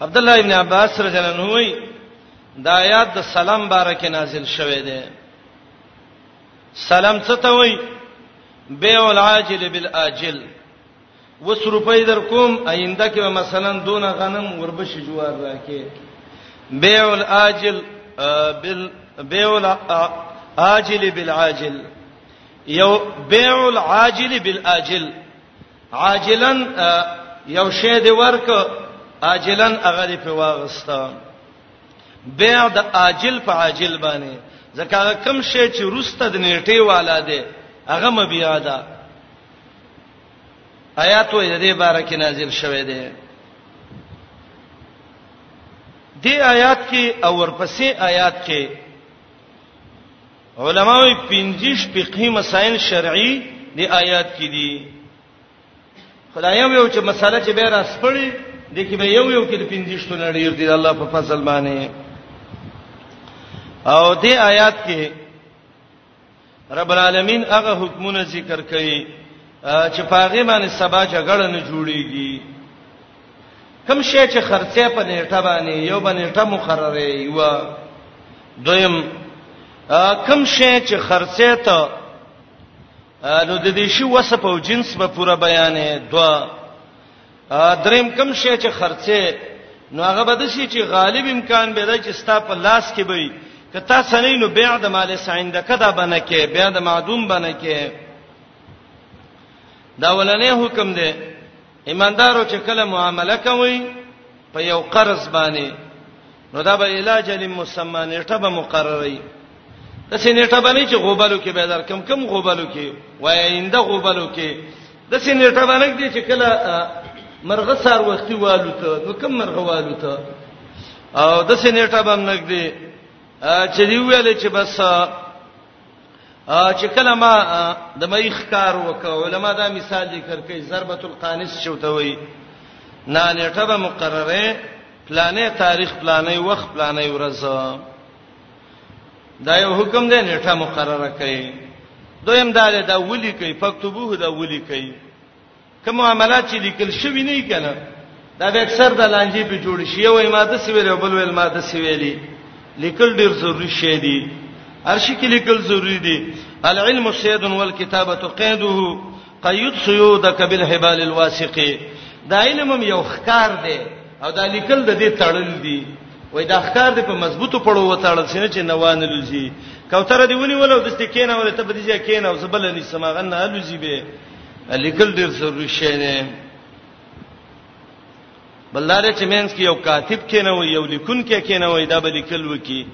عبد الله ابن عباس رضی الله عنه وی دا آیات د سلام بارکه نازل شوه دی سلام څه ته وی بیع العاجل بالاجل وس روپۍ در کوم آینده کې مثلا دون غنم وربش جوار راکې بیع الاجل بال بیع الاجل بالعاجل یو بیع العاجل بالاجل عاجلا یو شی دی ورک عاجلا هغه دی په واغستا بيع د عاجل په عاجل باندې ځکه هغه کم شی چې روسته د نیټه والا دی هغه مبيع ده آیات وې د دې باره کې نازل شوه دی دې آیات کې او ورپسې آیات کې علماوی پنځیش فقهي مسائل شرعي دی آیات کې دي خدای یو چې مسله چې به را سپړي د کې به یو یو کې د پنځیش ته نړیر دی الله په فضل باندې او دې آیات کې رب العالمین هغه حکمونه ذکر کړي چې پاغه باندې سبا جګړه نه جوړيږي کوم شی چې خرڅه په نیټه باندې یو بنیټه مقرره یو دویم کوم شی چې خرڅه ته نو د دې شی وسپ او جنس به پوره بیانې دوا دریم کوم شی چې خرڅه نو هغه به د شي چې غالب امکان به دا چې ستا په لاس کې وي که تاسو نه نو بيع د مال سعینده کدا بنه کې بيع د معدوم بنه کې دا ولنې حکم دی ایماندارو چې کله معامله کوي په یو قرض باندې نو دا به علاج لري مسمى نیټه به مقرري د سینېټه باندې چې غوبلو کې به در کم کم غوبلو کې وای اینده غوبلو کې د سینېټه باندې دې چې کله مرغه سار وختي والو ته نو کم مرغه والو ته او د سینېټه باندې دې چې دی ویل چې بس چې کله ما د مېخ کار وکاو علما دا مثال ذکر کوي ضربۃ القانص چوته وي نه نیټه به مقرره پلانې تاریخ پلانې وخت پلانې ورځ دا یو حکم دی نیټه مقرره کوي دویم دا دا ولي کوي فكتبوه دا ولي کوي کوم معاملات چې لیکل شوی نه کنا دا به اکثر د لانجې په جوړ شي یو ماده سی ویل بل ویل ماده سی ویلي لیکل ډیر ضروری شی دی ارشی کې لیکل ضروری دی العلم سید والکتابه قیده قید سیودک بالحبال الواسقه دا علم یو خکار دی او دا لیکل د دې تړل دی وای دا ښکار دی په مضبوطو پړو وتاړل سینې چې نوان لوزي کوتره دی ونی ولو دسته کینه ولې ته بدیږي کینه او زبل نه سماغه نه لوزي به لیکل ډیر ضروري شی دی بلاره چې مینس کې یو کاتب کې نه وي یو لیکون کې کې نه وي دا به لیکل وکي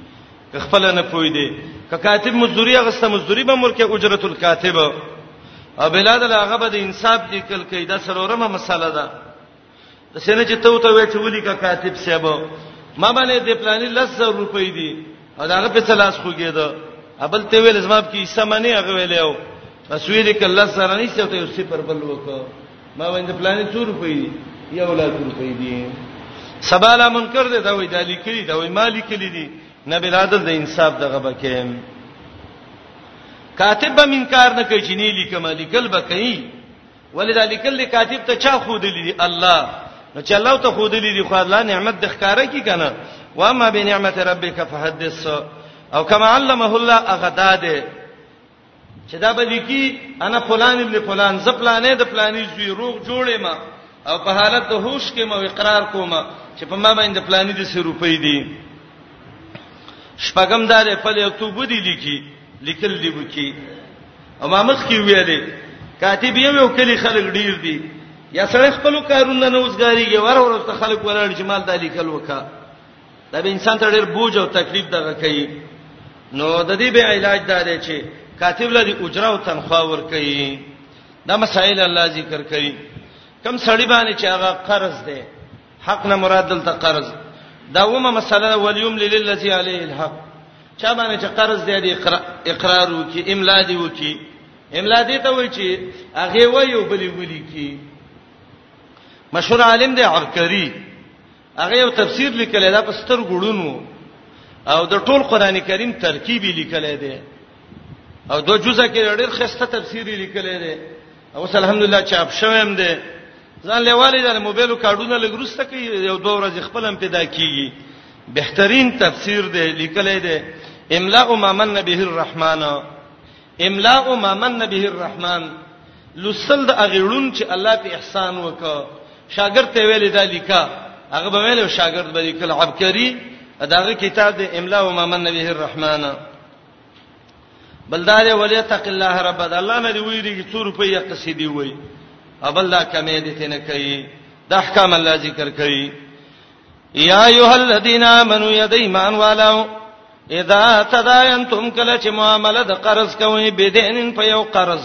که خپل نه پوي دی که کاتب مزدوري غسته مزدوري به مرکه اجرت الکاتب او بلاد لاغه به د انصاف لیکل کې دا سرورمه مسله ده سینه چې تو ته وې چې ولي کا کاتب صاحب ما باندې د پلاني 10000 روپۍ دي او داغه په څلاس خوګې ده ابل ته ویل زما په کیسه منی هغه ویلو بس ویل ک الله سره نه څه ته صفر بل وکړه ما باندې پلاني 100 روپۍ دي یو لا 100 روپۍ دي سباله منکر دي دا وې د لیکلي دا وې مالک کلی دي نبی عادل د انصاف دغه بکې کاتب به منکار نه کوي چې نه لیکم لیکل به کوي ولې دا لیکل دي کاتب ته چا خو دي الله نو چې الله ته خو دي خو الله نعمت د ښکارا کی کنه واما بنعمت ربک فحدث او کما علمه الله اغداده چې دا به لیکي انا فلان ابن فلان ز پلانې د پلانې زوی روغ جوړې ما او په حالت د هوش کې مو اقرار کوم چې په ما باندې پلانې د 100 روپۍ دي شپږم دا دی په یکتوب دی لیکي لیکل دی وکي امامت کی ویلې کاتب یو یو کلی خلک ډیر دي یا سره خپل کارونه نه وزګاریږي ور ور ته خلک ولر جمال د لیکل وکا دا به انسان ته ډیر بوج او تکلیف دغه کوي نو د دې به علاج دا دی چې کاتب لدی اجره او تنخواه ور کوي دا مسائل الله ذکر کوي کم سړی باندې چې هغه قرض دی حق نه مراد دلته قرض دا ومه مسله ولیم للذي علیه الحق چا باندې چې قرض دی دی اقرار وکي املا دی وکي املا دی ته وای چې هغه وایو بلی ولي کی مشهور عالم دی عرکری هغه یو تفسیر لیکل دا په ستر ګړونو او د ټول قران کریم ترکیب لیکل دی او دو جزء کې ډېر خسته تفسیر لیکل دی اوس الحمدلله چاپ شوم دی ځان لیوالې د موبایلو کارډونه لګروسته کوي یو دوه ورځې خپل هم پیدا کیږي بهترین تفسیر دی لیکلې دی املاء ما من به الرحمن املاء ما من به الرحمن لسل د اغیړون چې الله په احسان وکړ شاګرد ته ویلې دا لیکا هغه به ویلو شاګرد به لیکل عبقری داغه کتاب د املاء ما من به الرحمن بلدار ولی تق الله رب د الله نه دی ویریږي 100 روپیا قصیدی وای ابل دا کمې دي تنه کوي د احکام الله ذکر کوي یا ایه الذین آمنو ید ایمان والو اذا تداینتم کله چې معامله د قرض کوي بدینن په یو قرض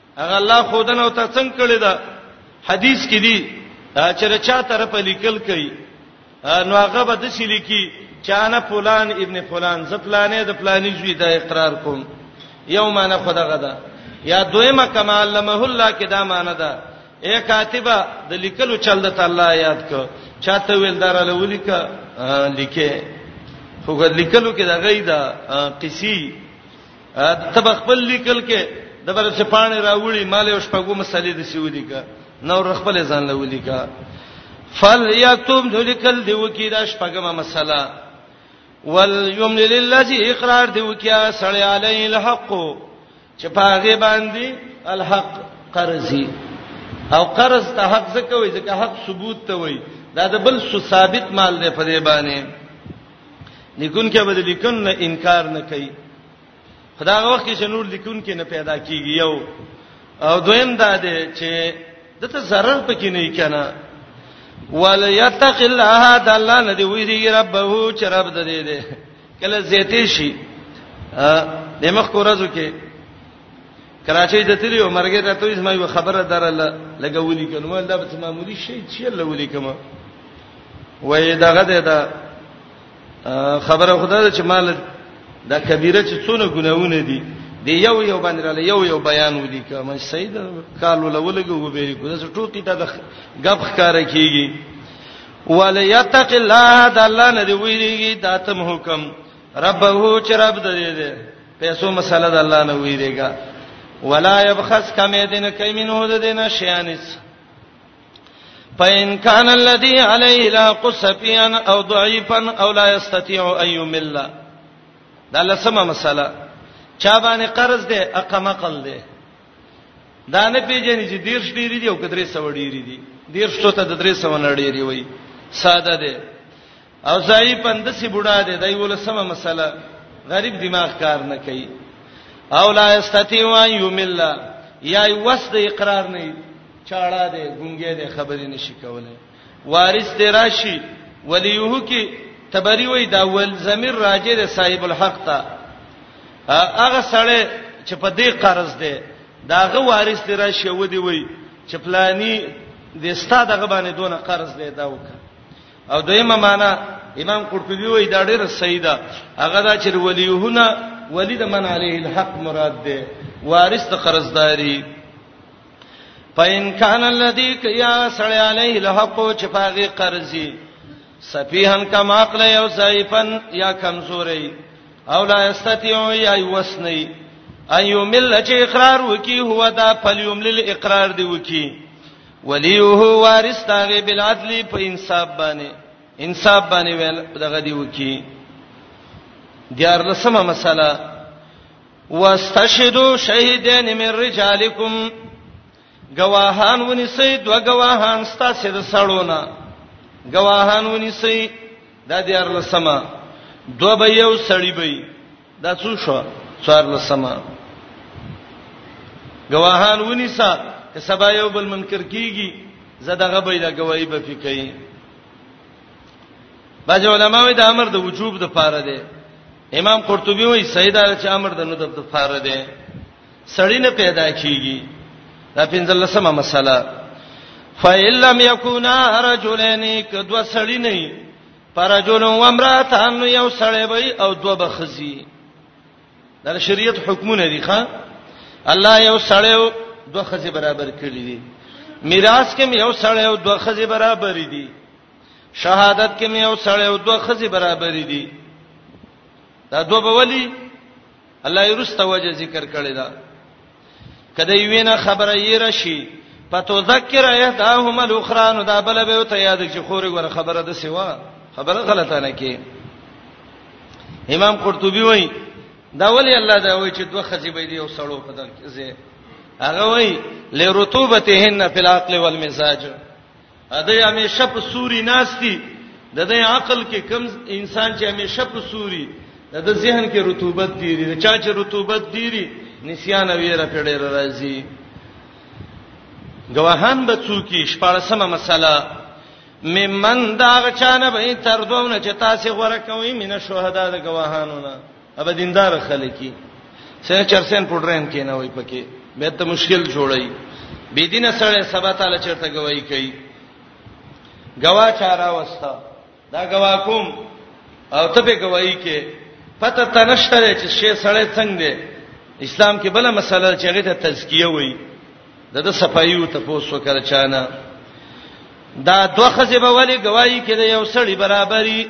هغه الله خودنه او ته څنګه کړی دا حدیث کې دی چې رچا طرف لیکل کوي نو هغه به د سلیکی چانه فلان ابن فلان زپلانې د فلانی زوی دا اقرار کوم یوم انا خدغه دا یا دویمه کما علمه الله کې دا معنی ده اے کاتبه د لیکلو چل د تعالی یاد ک چاته ویل دراله ولیکا لیکه خو لیکلو کې دا غیدا قصي تب خپل لیکل کې د بر څه پانی راوړي مال او شپږو مسلې د سیودي کا نور خپل ځان له ولي کا فل یکتب ذلکل دی وکی دا شپږمه مسله ول یمن للذی اقرار دی وکیا سړی علی الحق چې پاغه باندې الحق قرضی او قرض ته حق زکوي ځکه حق ثبوت ته وای دا د بل ثابت مال دی په دې باندې لیکون کې به د لیکون نه انکار نه کوي خدای وخت کې نور لیکون کې نه پیدا کیږي یو او دویم دا دی چې دته zarar پکې نه کنا وليتق الله د الله نه دی وی دی ربه چې رب د دې دی کله زیاتې شي د مخ کو ورځو کې کراچۍ ته تللی و مرګ ته توې زما یو خبره دره لګولې کنه ول دا به معمولی شي چې لولې کما وای دغه ده دا خبره خدای چې مال دا کبیره چې څونه ګناونه دي دی یو یو باندې را یو یو بیان ودی کوم سید کالو لولګو وبېری کو زه ټوکی ته د غب خکاره کیږي وليتق الله د الله نه دی ویریږي داتم حکم ربه چې رب دې دې پیسو مسله د الله نه ویریګا ولا يبخس کمه دین کیمنو د دینه شیانس فإن كان الذي عليه لا قصفيا أو ضعيفا أو لا يستطيع أن يمل دا لسمه مسله چا باندې قرض دی اقامه قل دی دا نه پیژنې چې ډیر شډيري دی او کدرې سو ډيري دی ډیر شته ته درې سو نه ډيري وای ساده دی او زای پندسي بوډا دی دای ولسمه مسله غریب دماغ کار نه کوي او لا استتی و یمل یا وس د اقرار نه چاړه دی ګونګې دی خبرې نشي کولای وارث دی راشي ولیه کی تبری وای دا ول زمیر راجه دی صاحب الحق تا هغه سړی چې په دې قرض دی داغه وارث دی راشي و دی وای چې پلانی د استاد غبانې دونه قرض دی دا وکړه او دویمه معنا امام قرطبي وایي دا ډېر صحیح ده هغه دا چې ولیهونه ولی د من علیه الحق مراد ده وارث د قرضداري فإن كان الذي كيا سړی علیه الحق چې پاغي قرضي سفیهن کم عقل یو ضعیفن یا کمزوري او لا استطيع یا وسنی ايو مل چې اقرار وکي هو دا فلیوم للاقرار دی وکي وليه وارث تاغه بالعدل په انصاف باندې انصاف باندې ویل دغه دی وکی دیار لسمه مسله واستشهدوا شهیدین من رجالکم گواهان ونیسئ دو گواهان ستاسو د سړونه گواهان ونیسئ دا دیار لسمه دو به یو سړی به دا څو شو څوار لسمه گواهان ونیسا که سبا یو بل منکر کیږي زداغه به لا گواہی به فکای باج علماء د امر د وجوب د پاره دی امام قرطبي وایي سیدا چې امر د ندب د پاره دی سړی نه پیدا کیږي دا پنځل لسمه مسله فإِن لَّمْ يَكُونَا رَجُلَيْنِ کدو سړی نه فرجل و امراتان یو سړی وي او دوه بخزي دا شریعت حکمونه دي ښا الله یو سړی او دوه خزي برابر کړی دي میراث کې یو سړی او دوه خزي برابر دي شهادت کې یو سړی او دوه خزي برابر دي دا دوه بولی الله یې رسته وجه ذکر کړی دا کله یې وینا خبره یې راشي پتو ذکر ایتاهم الاخرى نو دا بل به ته یاد چې خوري ور خبره د سیوا خبره غلطه نه کی امام قرطبي وایي دا ولی الله دا وایي چې دوه خزي به دی او سړو په دل کې زه هغه وایي لرطوبتهن فی العقل والمزاج دی همیشه په سوري ناشتي د دې عقل کې کم انسان چې همیشه په سوري د ذهن کې رطوبت دیری د چا چې رطوبت دیری نسیان ویره پیړې راځي گواهان به څوکي شپارسمه مسله ممن دا غچانه به تر دوونه چې تاسو غوړه کوي مینه شهدا د گواهانو نه اب دیندار خلکی سره چرسن پډرین کې نه وای پکې به ته مشکل جوړی بی دینه سره سبا تعالی چرته گواہی کوي گواه چارا وستا دا گواه کوم او ته به گواہی کې پته تنشتره چې شی سره څنګه دی اسلام کې بل مسله چې هغه ته تزکیه وای د د صفایو ته پوسو کړ چانه دا دوه خزبه ولی گواہی کې د یو سړی برابرۍ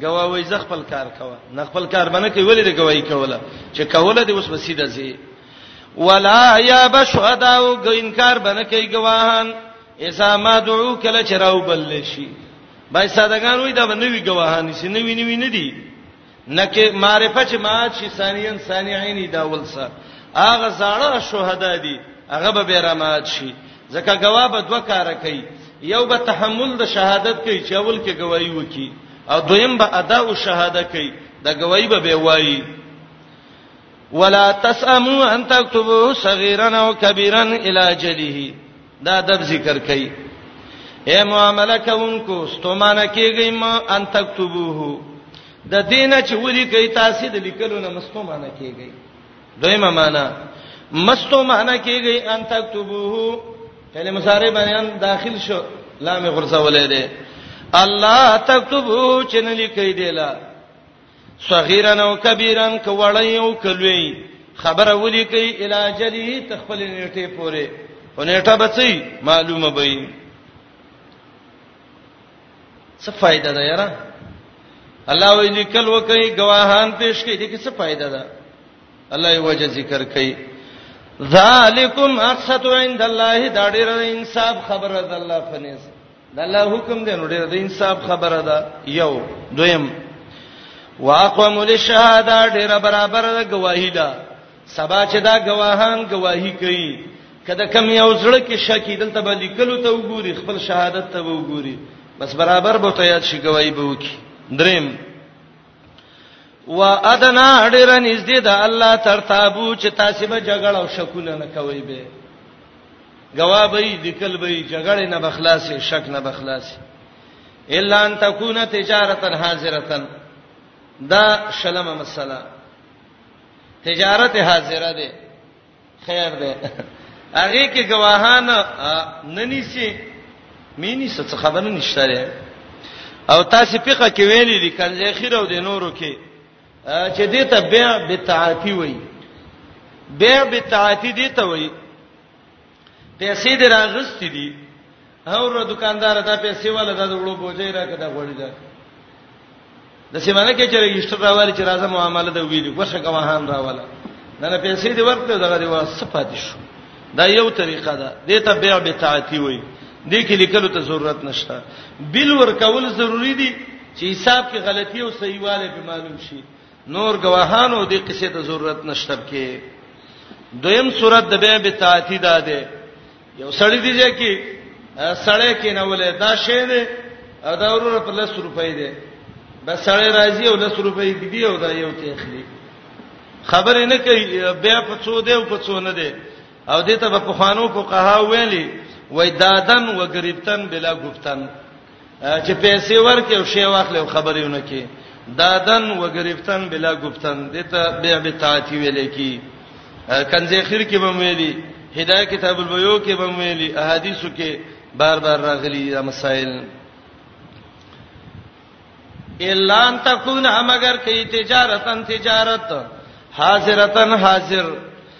ګواه وای ز خپل کار کوه نه خپل کار باندې کوي ولې د گواہی کوله چې کوله دی اوس وسیده زی ولا یا بشهدا او انکار باندې کوي گواهان اذا ما دعو کله چراو بل شي بای سادهګان وای دا نوی گواهان سي نوی نوی نه دي نکه معرفت چې ما چې ثانیان ثانیین دا ولسه هغه زړه شهدا دي هغه به بیرامات شي ځکه گواه به دوه کار کوي یو به تحمل د شهادت کوي چې اول کې گواہی وکي او دویم به ادا او شهادت کوي د گواہی به به وایي ولا تسمو ان تكتبوا صغيرا او كبيرا الى جله دا ادب ذکر کوي اے معاملہ کوونکو ستومانه کیږئ ما ان تكتبوه د دینه چې ولي کوي تاسو د لیکلو نه مستومانه کیږئ دویمه معنا مستو معنا کیږي ان تکتبوه فعل مصارف بیان داخل شو لام غرزه ولې ده الله تکتبو چې نه لیکي دی لا صغیرن او کبیرن کوړی او کلوی خبره ولي کوي الاجلی تخپل نیټه پوره او نیټه بچي معلومه به څه فائدہ ده یاره الله وی لیکل وکي گواهان پیش کړي دغه څه فائدہ ده الله یې وجه ذکر کړي ذالکم اقسط عند الله دا ډېر انصاف خبره ده الله فنیس دا الله حکم دی نو ډېر د انصاف خبره ده یو دویم واقوم للشهاده ډېر برابر ده گواهی ده سبا چې دا گواهان گواہی کوي کله کم یو زړه کې شکی دلته به لیکلو ته وګوري خپل شهادت ته وګوري بس برابر به ته یاد شي گواہی به وکي دریم وا ادنا ډیر نږدې ده الله تر تابو چې تاسو به جګړه او شکونه نه کوي به گواهی لیکل به جګړه نه بخلاصي شک نه بخلاصي الا ان تكون تجارتا حاضرتا دا شلمه مسله تجارت حاضر دی خیر دی هغه کې گواهان ننی سي مینی څه خبر نشته دی او تاسو فقہ کې ویلي دي کنځې خیر او د نورو کې چې دې ته بيع بالتعاتی وایي بيع بالتعاتی دې ته وایي پیسې دې راغستې دي اور دکاندار دا پیسې ولا دا وړو بوجي راکړه دا غوړي دا د سیمانه کې چې رجستر راوالي چې راځه معاملې دا ویلي وشه کوهان راواله نه نه پیسې دې ورکړه دغه دې واسفات شو دا یو طریقه ده دې ته بیا به تعاتی وای دې کې لیکلو ته ضرورت نشته بل ورکول ضروری دي چې حساب کې غلطي او صحیحواله به معلوم شي نور گواهانو دې قصې ته ضرورت نشته کې دویم صورت د بیا به تاتی دا ده یو سړی دی چې سړی کې نه ولې دا شی دی او دا ورور په لس روپۍ دی بس سړی راځي او لس روپۍ کې دی او دا یو ته اخلي خبرې نه کوي بیا په څو دی او په څو نه دی او دې ته په خوانو په قها ویلي وای دادن و غریبتن بلا گفتن چې پیسې ورکې او شی واخلې او خبرېونه کې دادن و گرفتن بلا گفتن دته بیا به تاتی ویل کی کنځې خیر کې بم ویلي هدايه کتاب البيو کې بم ویلي احادیثو کې بار بار راغلي دا مسائل الا ان تكون مگر کې تجارتن تجارت حاضرتن حاضر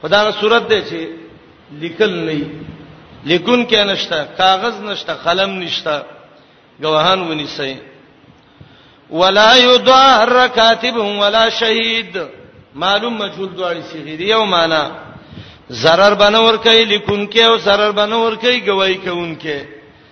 په دا صورت دی چې لیکل نه لیکون کې نشته کاغذ نشته قلم نشته گواهان ونیسي ولا یدار کاتب ولا شهید معلوم مجهول دواړي صيغه دی یو معنا zarar بنور کوي لیکون کې او zarar بنور کوي گواہی کوونکې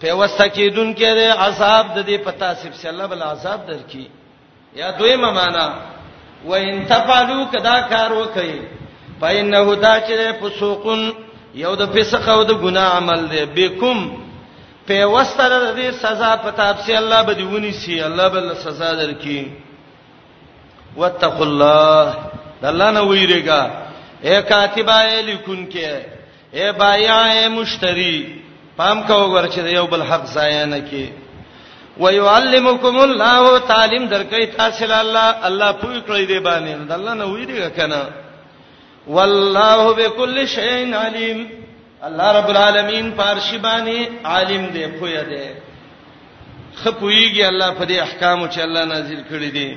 پیوسته کیدون کې دی عذاب د دې پتا سب چې الله بل عذاب درکې یا دویمه معنا و ان تفعلوا کدا کار وکي فإنه دا چې فسوقن یو د فسق او د ګناه عمل دی بكم په وسته د دې سزا په تابسي الله به دی ونی سي الله بل سزا درکې واتقوا الله الله نه ویریګا اے کاتبای لیکون کې اے بایع اے مشتری پام کو ور چې یو بل حق ضایع نه کی ويعلمکم الله تعلیم درکې تاسو له الله الله پوی کړی دی باندې الله نه وی دی کنه والله بكل شيء عليم الله رب العالمین پارشی باندې عالم دی پوی دی خپویږي الله په دې احکام چې الله نازل کړی دي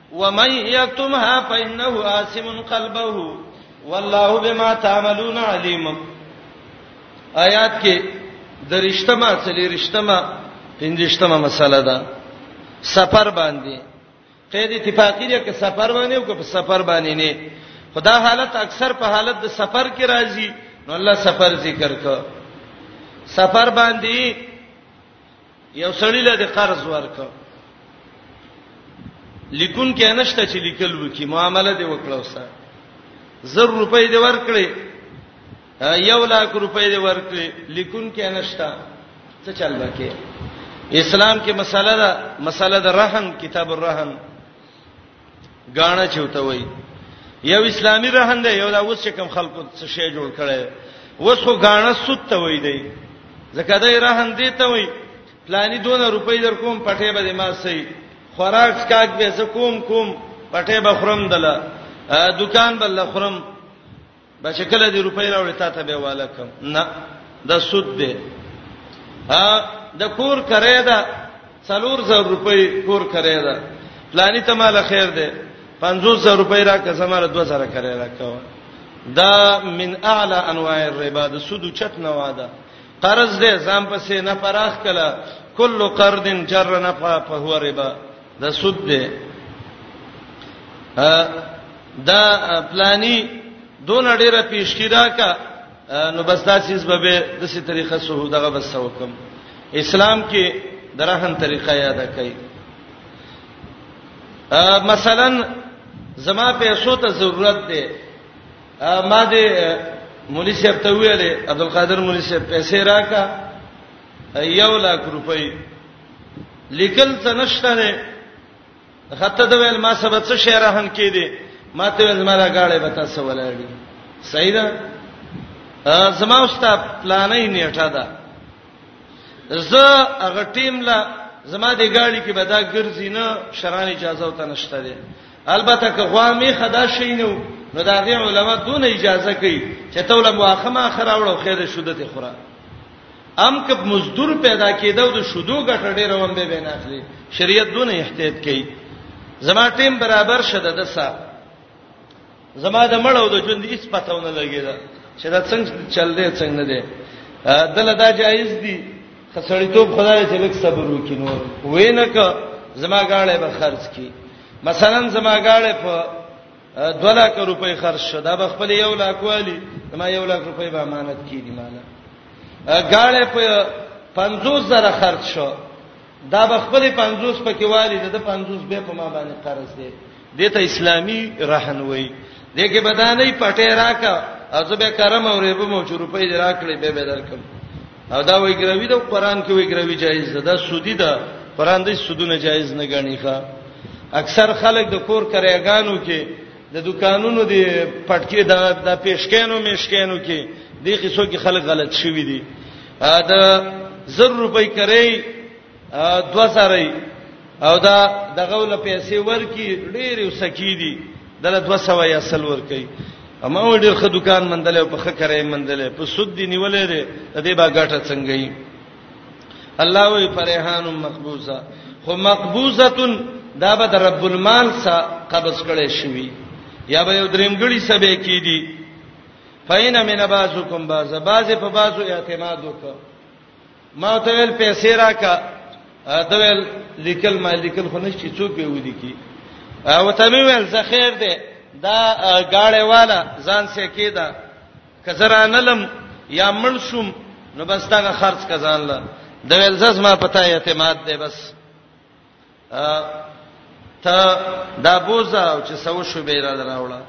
ومن یکتمها فانه آثم قلبه والله بما تعملون علیم آیات کې درشتمه اصلي رشتمه پنځشتمه مسله ده سفر باندې قید اتفاقی دی که سفر باندې او که په سفر باندې نه خدا حالت اکثر په حالت د سفر کې راځي نو الله سفر ذکر کړ سفر باندې یو سړی له قرض ورکړ لیکون کې نشته چې لیکل وکي معامله دی وکړو سره زر روپۍ دی ورکړي یو لاک روپۍ دی ورکړي لیکون کې نشته څه چل وکي اسلام کې مسله ده مسله ده رهن کتاب الرهن غاڼه چوته وای یو اسلامي رهند یو دا اوس کوم خلکو څه شی جوړ کړي اوس خو غاڼه سود ته وای دی زکه دا رهند دی ته وای پلاني 200 روپۍ در کوم پټه به ما سي خوراک کاک به زکوم کوم پټه به خرم دله دکان بل خرم دا چې کله دې روپۍ راوړې تا ته به والا کم نه دا سود دی ها د کور کرے دا څلور زر روپۍ کور کرے دا پلاني ته مال خیر دی 500 روپۍ را که زماره 2000 کرے را کو دا من اعلى انواع الربا د سود چت نه واده قرض دې ځان پسې نه پراخ کله کل قرض جر نفع فهو ربا دا سود دی دا پلاني دون ډیره پیشکی راکا نو بس دا چیز به د سې طریقه سو دغه بس وکم اسلام کې درهن طریقه یاد کړئ مثلا زما پیسو ته ضرورت دی ما دې مولوی صاحب ته ویلې عبدالقادر مولوی صاحب پیسې راکا یو لاک روپۍ لیکل څه نشته نه خطه د ویل ما سبا څه شعر هم کې دي ما ته ویل ما راغاړې به تاسو ولاړی صحیح ده زما استاد پلانې نیټه ده زه هغه ټیم لا زما د ګاډي کې به دا ګرځي نه شران اجازه وته نشته دي البته که غوامي خدا شي نو نو دا غي علما دون اجازه کوي چې ته ولم واخما خراوړو خیر شودته خورا ام کب مزدور پیدا کېدو د شودو ګټه ډېر وم به نه اخلي شریعت دون احتیاط کوي زما ټیم برابر شده د سا زما د مړو د ژوند هیڅ پتاونه لګیدا چې دا څنګه چل دی څنګه نه دی دله دا جایز دی خسړی ته خدای چې لک صبر وکینو وینک زما گاړې به خرج کی مثلا زما گاړې په 2 لک روپۍ خرج شو دا به خپل یو لک والی ما یو لک روپۍ به امانت کیدی مالا غاړه په 50 زره خرج شو دا به خپل 50 پکې والی د 50 به په ما باندې قرض دی دته اسلامی رهن وای دغه بدانې پټه راکا ازبه کرم او ریبه مو چې روپۍ دراکړې به بدل کړم او دا وی ګروي د قران کې وی ګروي جایز ده دا سودی ده قران دې سودونه جایز نه غني ښا اکثر خلک د کور کرایګانو کې د دکانونو دی پټکی د د پیشکینو میشکینو کې د قصو کې خلک غلط شوی دي دا 1000 روپۍ کرای دو سره او دا دغه ول پیسې ورکی ډېر وسکی دي دله 200 یا سل ورکی اما ډېر خه دکان مندل او په خه کرے مندل په سود دی نیولې ده د دې با ګټه څنګه یي الله وی فرحان مقبوزه خو مقبوزه دا به د رب المال سره قبض کړي شوی یا به یو درېمګړي سبه کې دي فین من بازکم باز باز په بازو اعتماد وکړه ما ته ویل پیسې راکا دا ویل لیکل ما لیکل خو نشي څوک به ودی کی او ته مې ویل زه خیر دی دا گاړې والا ځان سې کېدا کزران لم یا مړ شوم نو بس دا خرج کزان لا دا ویل زز ما پتا اعتماد دی بس ته دا بوزا او چې سو شو به را دراوړه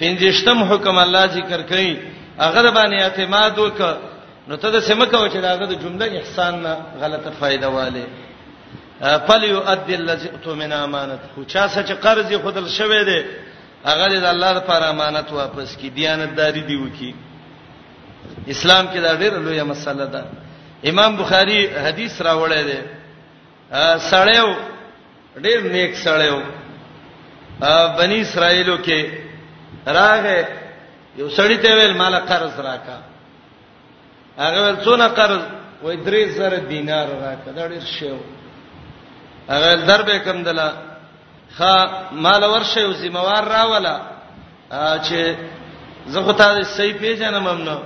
پنځشتم حکم الله ذکر کړي هغه د باندې اعتماد وک نو ته د سمکه و چې داغه د جمله احسان نه غلطه فائدہ والے فل يؤدي الذي اؤتمن امانت خو چا سچ قرض خودل شوه دی هغه د الله لپاره امانت واپس کی دیانتداری دی وکی اسلام کې دا ډېر لویه مسله ده امام بخاری حدیث راوړی دی سړیو ډیر نیک سړیو بنی اسرائیلو کې راغه یو سړی ته ویل مال قرض راکا هغه ول څونه قرض وای درې زره دینار راکا دا ډیر شیو هغه در به کم دلا خا مال ورشه او ذمہوار راولا چې زه خو ته صحیح پیژنم ممنو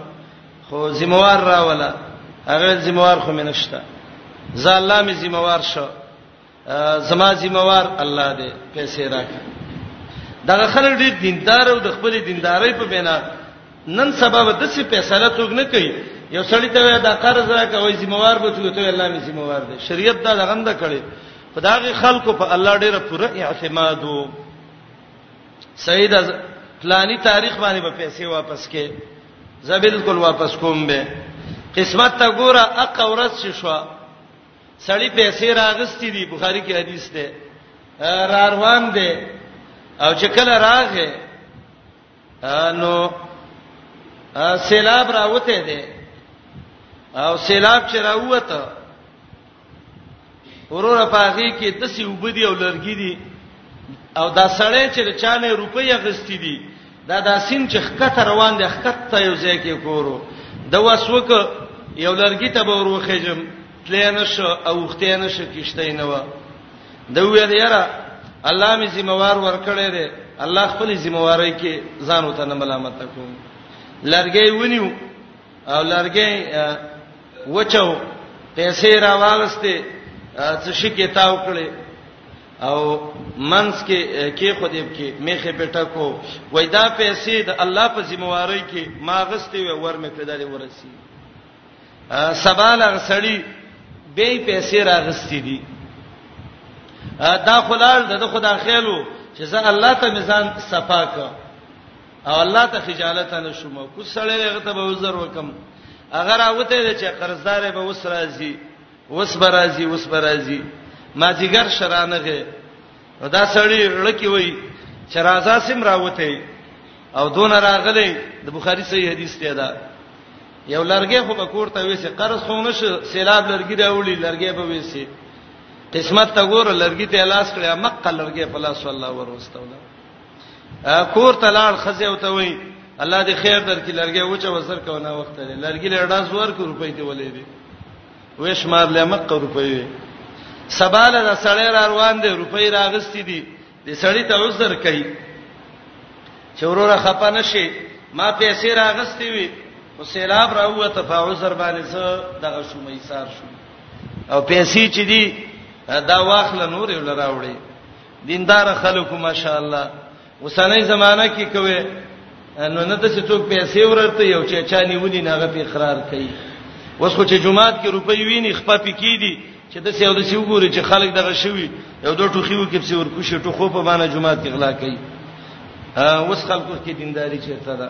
خو ذمہوار راولا هغه ذمہوار خو منشتا ز الله می ذمہوار شو زما ذمہوار الله دې پیسې راکړه دا خلک دې دیندار او د خپل دیندارۍ په بنا نن سبب د څه فیصله توګ نه کوي یو سړی ته دا قرض راکړه وای ذمہوار به څه ته الله می ذمہوار دې شریعت دا غنده کړي خدای خلکو په الله ډیره پوره اعتماد وو سید پلانی تاریخ باندې به پیسې واپس کې زه بالکل واپس کوم به قسمت ته ګوره اق اورز شي شو سړی پیسې راغستې دي بخاری کې حدیث ده را روان دي او چې کله راغې نو سیلاب راوته دي او سیلاب چې راوته وروره پاغي کې د سی وبدي او لرګي دي او دا سړی چې چانه روپۍ اغستې دي دا دا سین چې خکته روان دي خکته یو ځای کې کورو د وسوک یو لرګي ته به وروخېجم تلین شو او ختین شو کیشته نه و د ویل یاره الله می ذمہوار ورکړی دی الله خپل ذمہواری کې ځان وته نه ملامت کوم لرګي ونیو او لرګې وچو پیسې را واغسته څه شي کې تاو کړي او منس کې کې خو دې کې میخه پټه کو وای دا پیسې د الله په ذمہواری کې ما غستې و ور مې کړې ورسی سبال غسړی به پیسې را غستې دي دا خلال د خدا خیلو چې زه الله ته میزان صفا کړم او الله ته خجالت نه شوم کو سړی هغه ته به عذر وکم اگر اوته دې چې قرضدار به وس راځي وس برازي وس برازي ما جګر شرانغه دا سړی لکه وای چې راځه سم راوته او دون راغلی د بخاری صحیح حدیث ته ده یو لرګي خو به کوړته وېسه قرض خو نشه سیلاب لرګي راوړي لرګي به وېسه قسمت ته ګور لرګي ته لاس کړه مقه لرګي په لاس الله ورسته ولا کور ته لاړ خزه او ته وای الله دې خیر درکې لرګي وچه وسر کو نه وخت لري لرګي لړډا زور کو روپۍ دی ولې دي وېش مار له مخ روپۍ سباله د سړی را روان دی روپۍ راغستې دي د سړی ته عذر کوي چې وروره خپه نشي ما پیسې راغستې وي او سیلاب راوه تفاوزر باندې څه دغه شومې ایثار شو او پیسې چې دي دا واخل نور یې لراوړي دیندار خلکو ماشاءالله وسانه زمانہ کې کوي نو نه د څه څوک پیسې ورته یو چې چا نیولې نه غو په اقرار کوي اوس خو چې جمعات کې روپۍ ویني خپه پکې دي چې د سیو د سیو ګوري چې خلک دغه شوی یو دوه ټوخیو کې څور کوشي ټوخو په باندې جمعات کې غلا کوي اوس خلکو کې دینداری چیرته ده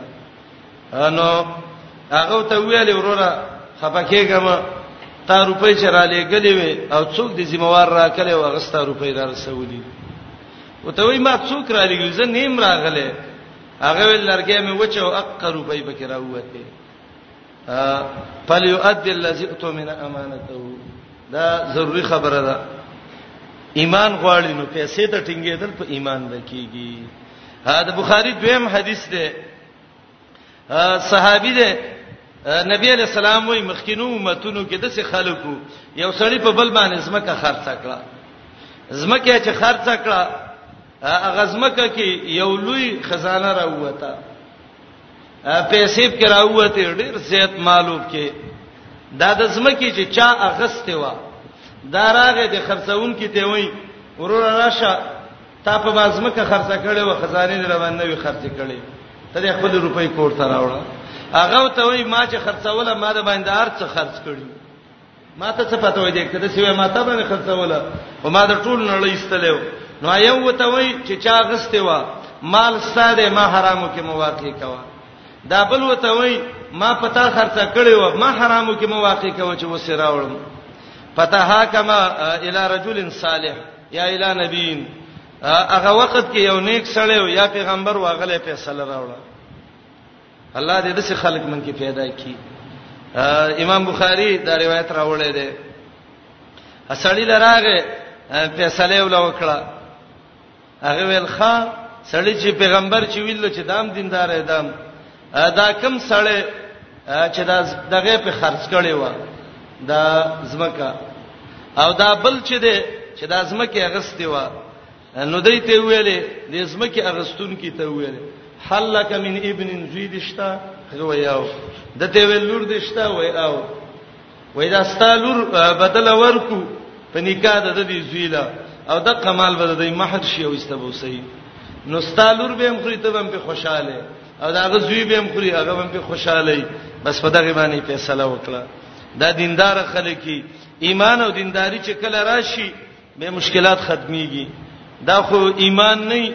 نو هغه ته ویل وروره خپکهګم تا روپۍ چې را لېګلې وي او څوک د ذمہوار را کړي او هغه ستاره روپۍ را رسولي وته وی ما څوک را لېګل زه نیم راغله هغه لرګې مې وچه او اق روپۍ پکې راوته فليؤدي الذي اؤتمن امانته دا ضروری خبره ده ایمان غواړي نو پیسې ته ټینګېدل په ایمان لکېږي دا بخاری دویم حدیث دی صحابي دی نبی علیہ السلام وای مخکینو امتونو کې د څه خلکو یو سړی په بل باندې زمکه خرڅ کړه زمکه چې خرڅ کړه هغه زمکه کې یو لوی خزانه راووته پیسې کې راووته ډیر زیات مالوب کې دا د زمکه چې چا اغسته و دا راغه د خرڅون کې ته وای ورور راشه تا په بازمکه خرڅ کړي و خزانه دې روان نه وي خرڅ کړي ته دې خپل روپۍ کور ته راوړه هغه ته وای ما چې خرڅوله ما د باندې ارڅ خرڅ کړي ما ته څه پته وای دې کده سیوه ما ته باندې خرڅوله او ما د ټول نړۍ استلو نو یو وته وای چې چا غسته و مال ساده ما حرامو کې مواقع کوا دا بل وته وای ما پتا خرڅ کړي و ما حرامو کې مواقع کوا چې وسه راوړم پتا ها کما الی رجل صالح یا الی نبیین هغه وخت کې یو نیک سړی او یا پیغمبر واغله فیصله راوړه الله دې دسه خلق من کې پیدا کړي امام بخاری دا روایت راوړی دی اسړی لراغه فیصله ولا وکړه هغه ویل ښا سړی چې پیغمبر چې ویل چې دام دیندار دی دام دا کم سړی چې دا دغه په خرج کړي و دا زمکه او دا بل چې دی چې دا زمکه اغستې و نو دای ته ویلې د زمکه اغستون کی ته ویلې حلک من ابن زید شتا رویاو د ته ویل لور دشتا وای او وای دا ستالور بدل ورکو په نکاح د دې زویلا او د کمال به د مہر شي او استبوسی نو ستالور به مخري ته هم په خوشاله او دا غزوی به مخري هغه هم په خوشاله بس په دغه باندې فیصله وکړه دا دیندار خلک ایمان او دینداری چې کله راشي به مشکلات ختميږي دا خو ایمان نه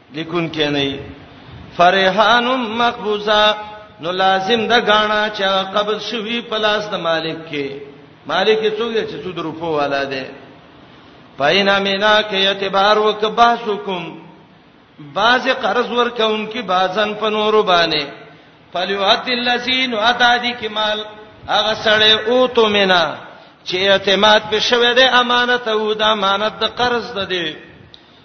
لیکونکې نه وي فرحان مقبوزه نو لازم ده غاڼه چې قبض شوی په لاس د مالک کې مالک څوک دی چې سود روپو والا دی پاینا مینا کې اعتبار وک باسکم باز قرض ورکون کې بازن په نور باندې فلیوات الذین ادا دی کې مال هغه سړی او تو مینا چې اعتماد به شوه د امانت او د امانت د قرض ده دی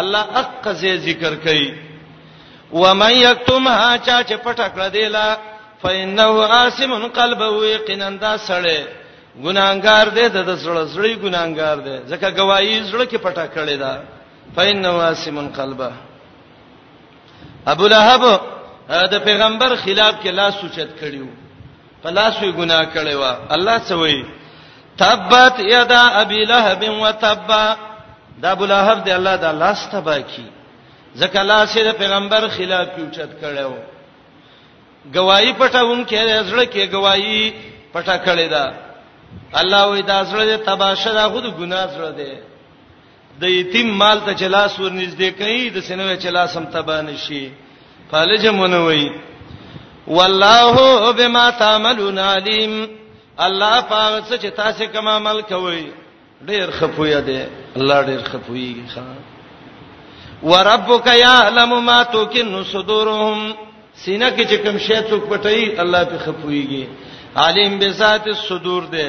الله اق زې ذکر کوي ومن یکتمها چا چې پټه کړه دی لا فإنه آثم قلبه یقینا دا سړی ګناګار دی د زړه زړی ګناګار دی ځکه گواہی زړه کې پټه کړی دا فإنه آثم قلبه ابو لهب د پیغمبر خلاف کې لاس سوچت کړیو پلاس وی ګناه کړی و الله څه وی تبت یدا ابي لهب وتب دا ابو لهب دی الله دا لاس تبا کی ځکه لاس د پیغمبر خلاف پیوچت کړو گواہی پټاون کې زړه کې گواہی پټا کړی دا الله وې دا زړه تباشه دا خود ګناه زړه دی د یتیم مال ته چې لاس ورنږدې کوي د سینوي چې لاس هم تبان شي فالج منوي والله بما تعملون علیم الله پاک څه چې تاسو کوم عمل کوي ډیر خپوی دی الله ډیر خپویږي ښا وربک یعلم ما تکن صدورهم سینه کې چې کوم شی څوک پټي الله په خپویږي عالم بذات الصدور دی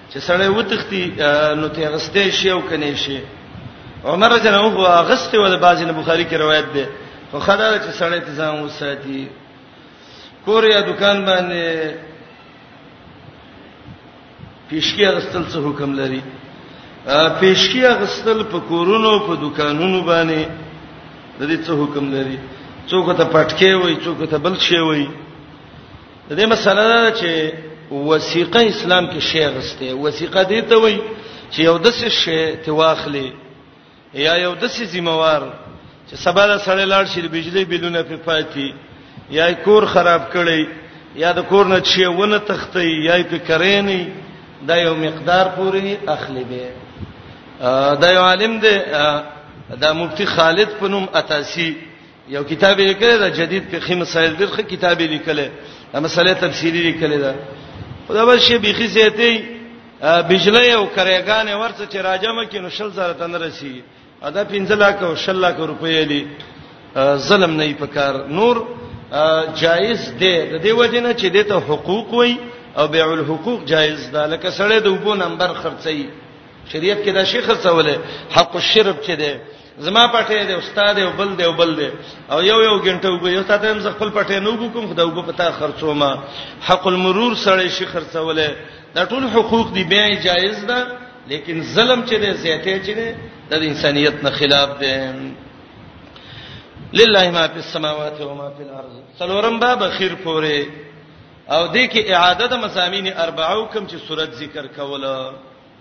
چې سړی وتختی نو ته غستې شی او کني شی عمر رضی الله عنه غستې ول بازي نه بخاری کې روایت ده خو خدای چې سړی ته ځان وساتي کور یا دکان باندې پیشکی غستل څه حکم لري پیشکی غستل په کورونو په دکانونو باندې د دې څه حکم لري څوک ته پټکې وای څوک ته بل شي وای د دې مسله ده چې وثیقه اسلام کې شی غسته وثیقه دې ته وای چې یو د څه شی ته واخلې یا یو د څه ذمہوار چې سبا له سړی لاړ شي د بجلی بلونه په پاتې یا کور خراب کړي یا د کور نه چی ونه تختی یا په کرینی دا یو مقدار پوری اخلي به دا یو عالم دی دا مفتی خالد پنوم اتاسی یو کتاب لیکل دا جدید فقهي مسائل ډېر ښه کتاب لیکل دا مسله تفسیری لیکل دا خدا به شي بيخي زیاتې بجلی او کرېګانې ورڅ چې راجمه کې نو شل زره تن رسی ادا 15 لک او شل لک روپۍ دي ظلم نه پکار نور جایز دی د دې وجنه چې دته حقوق وي او بیع الحقوق جایز ده لکه سړی د وبو نمبر خرڅي شریعت کې دا شیخ څه ولې حق الشرب چې ده زما پټه دی استاد یو بل دی یو بل دی او یو یو غنټه وګ یو تاسو هم خپل پټه نه وګ کوم خدای وګ پتا خرڅو ما حق المرور سره شي خرڅوله دا ټول حقوق دی بیا جایز ده لیکن ظلم چې دی زیاته چې دی د انسانیت نه خلاف دی لله ما فی السماوات و ما فی الارض څلورم باب خیر پوره او دې کې اعاده د مسامین اربعو کوم چې صورت ذکر کوله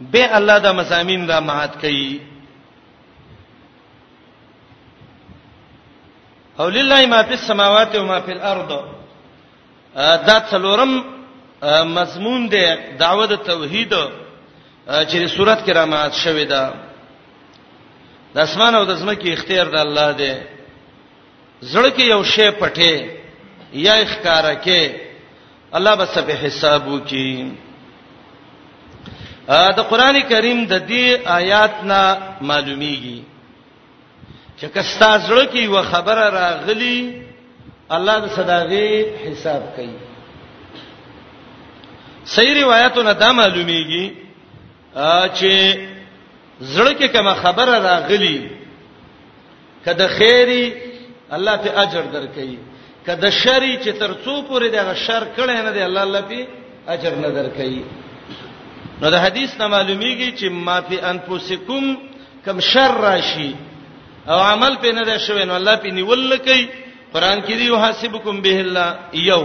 به الله دا مزامین را مات کوي او لله ما فی السماوات و ما فی الارض دا څلورم مضمون دی دعوه د توحید چې صورت کې را مات شوې ده د اسمان او د زمکه اختیار د الله دی زړه کې یو شی پټه یا ښکارا کې الله بس په حساب وکي د قران کریم د دې آیات نه معلومیږي چې کستا زړه کې و خبره راغلی الله د صداغي حساب کوي صحیح روایتونه دا معلومیږي چې زړه کې کوم خبره راغلی کده خیری الله په اجر درکې کده شری چې تر څو پورې دغه شر کړي نه دی الله الله په اجر نه درکې نو د حدیث نه معلومیږي چې ما فی انفسکم کم شر راشي او عمل په نه ده شوی نو الله په نیول کوي قران کې دی یحاسبکم به الله یو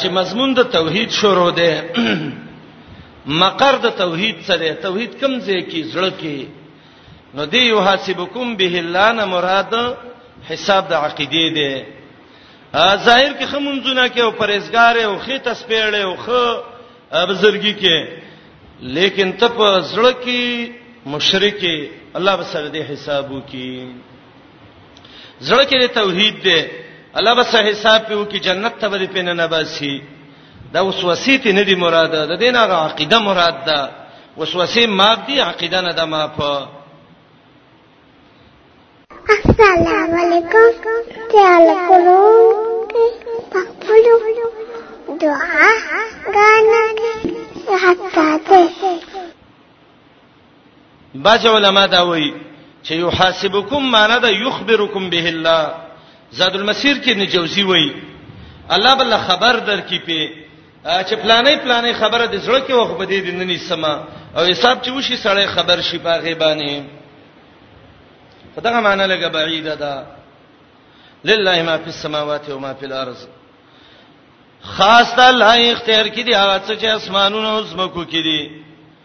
چې مضمون د توحید شروع دی مقر د توحید څه دی توحید کوم ځای کې زړه کې نو دی یو حسبکم به الله نه مراد حساب د عقیده دی ظاهر کې خمونځونه کې او پرېزګار او خې تسپېړې او خو بزرګي کې لیکن ته په زړه کې مشرکې الله به سره دې حسابو کې زړه کې توحید دی الله به صحیح حساب پیو کې جنت ته به پینې نه باسي دا وسوسې ته نه دی مراد ده د دین هغه عقیده مراد ده وسوسې ماف دي عقیده نه ده ماف السلام علیکم تعال کولو پخپلو دعا غانا حتا ته بعض علما دا وایي چې یحاسبکم معنی دا یخبرکم به الله زاد المسیر کې ابن جوزی وایي الله بل خبر درکې په چې پلانې پلانې خبره د زړه کې وخت بده دي نني سما او حساب چې وشي سړی خبر شي په غیبانه په دغه معنی لګه بعیده ده لله ما فی السماوات و ما فی الارض خاص د الله اختیار کې دی هغه څه چې اسمانونو او زمکو کې دي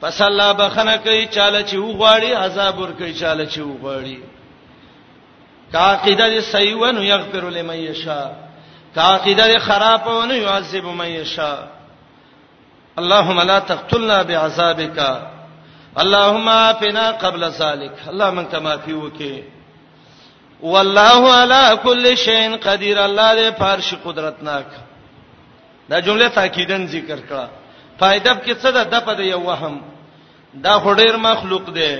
پس الله بخنه کوي چاله چې وغواړي عذاب ور کوي چاله چې وغواړي کاقیده صحیح ونو یغفر لمن یشاء کاقیده خراب ونو يعذب من یشاء اللهم لا تقتلنا بعذابك اللهم عافنا قبل ذلك الله من کما فی وکي والله على كل شيء قدير الله دې فارش قدرتناک دا جمله تاکیدن ذکر کړه فائدب کې څه ده د په د یو وهم دا خډیر مخلوق دی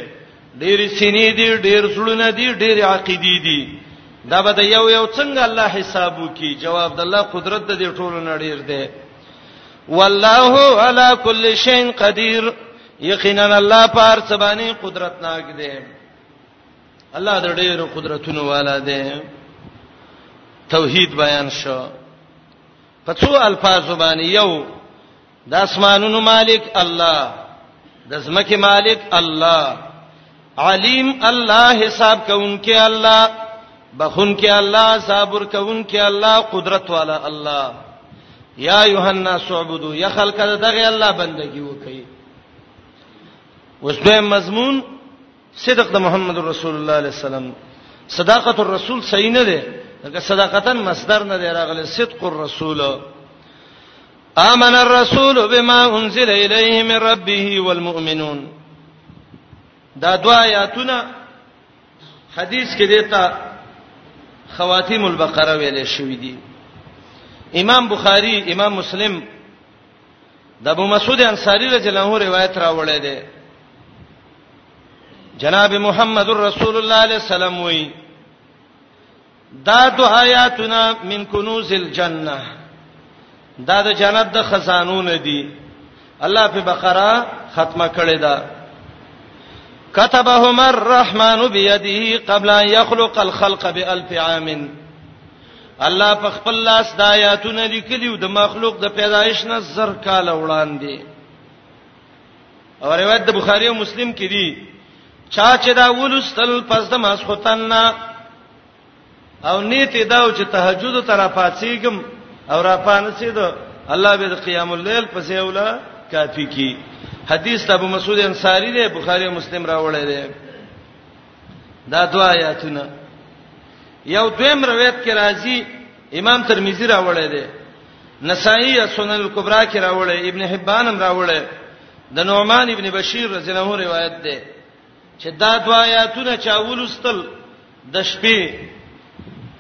ډیر سینې دی ډیر زړونه دی ډیر عقیدې دی دا به د یو یو څنګه الله حساب وکي جواب د الله قدرت د دې ټولو نړیر دی والله علی کل شیء قدیر یقینا الله پار سبانی قدرت ناک دی الله د ډیرو قدرتونو والا دی توحید بیان شو په څو الفاظو باندې یو د اسمانونو مالک الله د زمکه مالک الله علیم الله حساب کوونکی الله بخونکی الله صبر کوونکی الله قدرت والا الله یا یوحنا سعبدو یا خلق دغه الله بندگی وکي وسوی مضمون صدق د محمد رسول الله علیه السلام صداقت الرسول صحیح نه ده لکه صداقتن مصدر نه دی راغلی صدق الرسول آمن الرسول بما انزل الیه من ربه والمؤمنون دا دوا آیاتونه حدیث کې دیتا خواتیم البقره ویلې شوې دي امام بخاری امام مسلم د ابو مسعود انصاری رضی الله عنه روایت راوړی دی جناب محمد رسول الله علیه السلام وی دا دو آیاتنا من کنوز الجنه دا د جنت د خزانو نه دي الله په بقره ختمه کړی دا كتبهما الرحمن بيده قبل ان يخلق الخلق بالف عام الله په خپل لاس د آیاتونه لیکلی او د مخلوق د پیدایش نه زر کال وړاندې او روایت د بخاری او مسلم کې دی چا چې دا ولستل پس د ماسختن نه او نیت دا او چې تهجد تر پاتېګم او را پانسې ده الله به د قیام الليل پسې اوله کافی کی حدیث ابو مسعود انصاری دی بخاری او مسلم راوړی دی دا دوا آیاتونه یو دویم روایت کې راځي امام ترمذی راوړی دی نسائی سنن الکبرى کې راوړی ابن حبان هم راوړی د نعمان ابن بشیر رضی الله عنه روایت دی چې دا دوا آیاتونه چا ولستل د شپې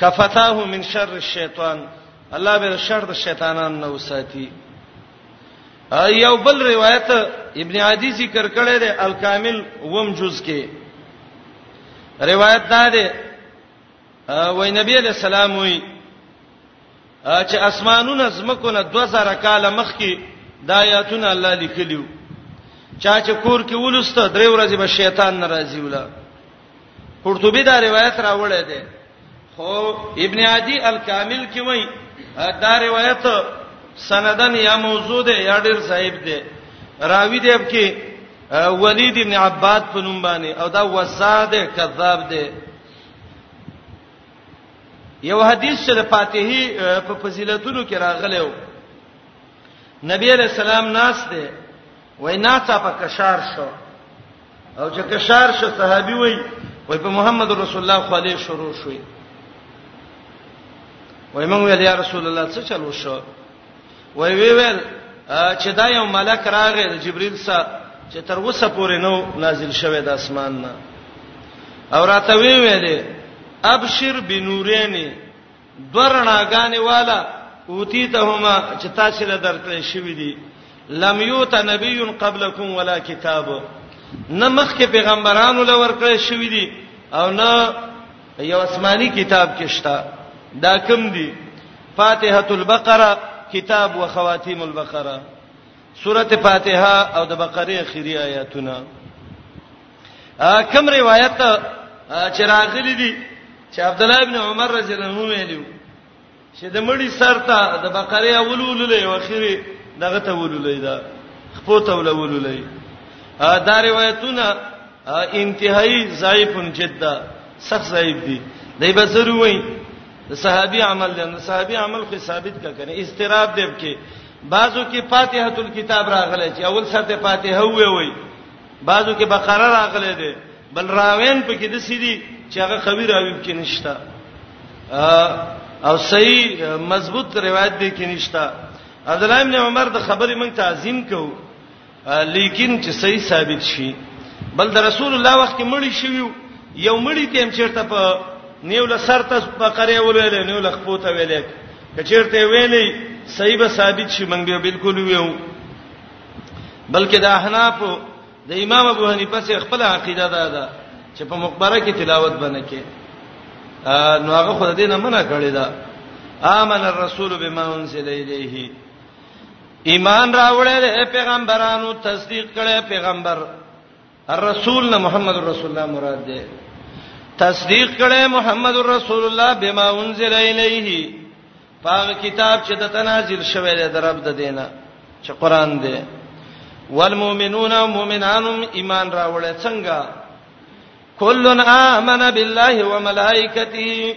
کفتاه من شر الشیطان الله به شر د شیطانان نه وساتي یو بل روایت ابن عدی ذکر کړی دی الکامل وم جز کې روایت دا ده وای نبی علیہ السلام وی چې اسمانونه زمکونه 2000 کاله مخکې د آیاتونه الله لیکلیو چا چې کور کې ولسته درې ورځې به شیطان ناراضي ولا قرطبي دا روایت راوړی دی خو ابن عدی الکامل کې وایي دا روایت سندن یا موضوع دی یا ډیر صاحب دی راوی دی کې ولید ابن عباد په نوم باندې او دا وزاد کذاب دی یو حدیث چې د فاتحی په فضیلتونو کې راغلی و نبی علیہ السلام ناس دی وینا ته په کشار شو او چې کشار شه صحابي وای وای په محمد رسول الله خو عليه شروع شوې وای موږ ویل یا رسول الله څه چلو شو وای وی ویل چې دا یو ملک راغی د جبرئیل سره چې تر اوسه پورې نو نازل شوی د اسمان نه او راته وی ویلې ابشر بنورین درنا غانې والا اوتیتهما چې تاسو له درکړې شوې دي لم یوت نبی قبلکم ولا کتاب نه مخکې پیغمبرانو له ورکړې شوې دي او نه یو آسماني کتاب کې شته دا کم دي فاتحه البقره کتاب و خواتیم البقره سوره فاتحه او د بقره اخیری آیاتونه کوم روایت چې راغلي دي چې عبد الله ابن عمر رضی الله عنه ویلو چې د مړي سر ته د بقره اولولې او اخیری دغه ته ولولې دا خپو ته ولولې دا روایتونه انتهایی ضعیف جدا سخت ضعیف دي دای به ضرور وای د صحابي عمل له صحابي عمل خو ثابت کا کنه استراب دی کې بعضو کې فاتحه الكتاب راغله چې اول سره فاتحه وې وې بعضو کې بقره راغله ده بل راوین په کې د سیدی چې هغه خوی راوی کې نشتا او صحیح مضبوط روایت دی کې نشتا عبد الله ابن عمر د خبرې موږ تعظیم کو لیکن چې صحیح ثابت شي بل د رسول الله وخت کې مړی شوی یو مړی تیم چیرته په نیو له سر ته بقره ولولې نیو له خپوته ویلې کچیرته ویلې صحیح به ثابت شي موږ به بالکل ویو بلکې د احناف د امام ابو حنیفه سره خپل عقیده ده دا چې په مقبره کې تلاوت باندې کې نو هغه خدای دې نه منع کړی دا آمن الرسول بما انزل الیه ایمان راوړل پیغمبرانو تصدیق کړي پیغمبر الرسول نه محمد رسول الله مراد ده تصدیق کړي محمد رسول الله بما انزل الیه پاغه کتاب چې د تنازل شوی دی درب د دینه چې قران دی والمؤمنون مؤمنانم ایمان راوړل څنګه کلن آمن بالله وملائکته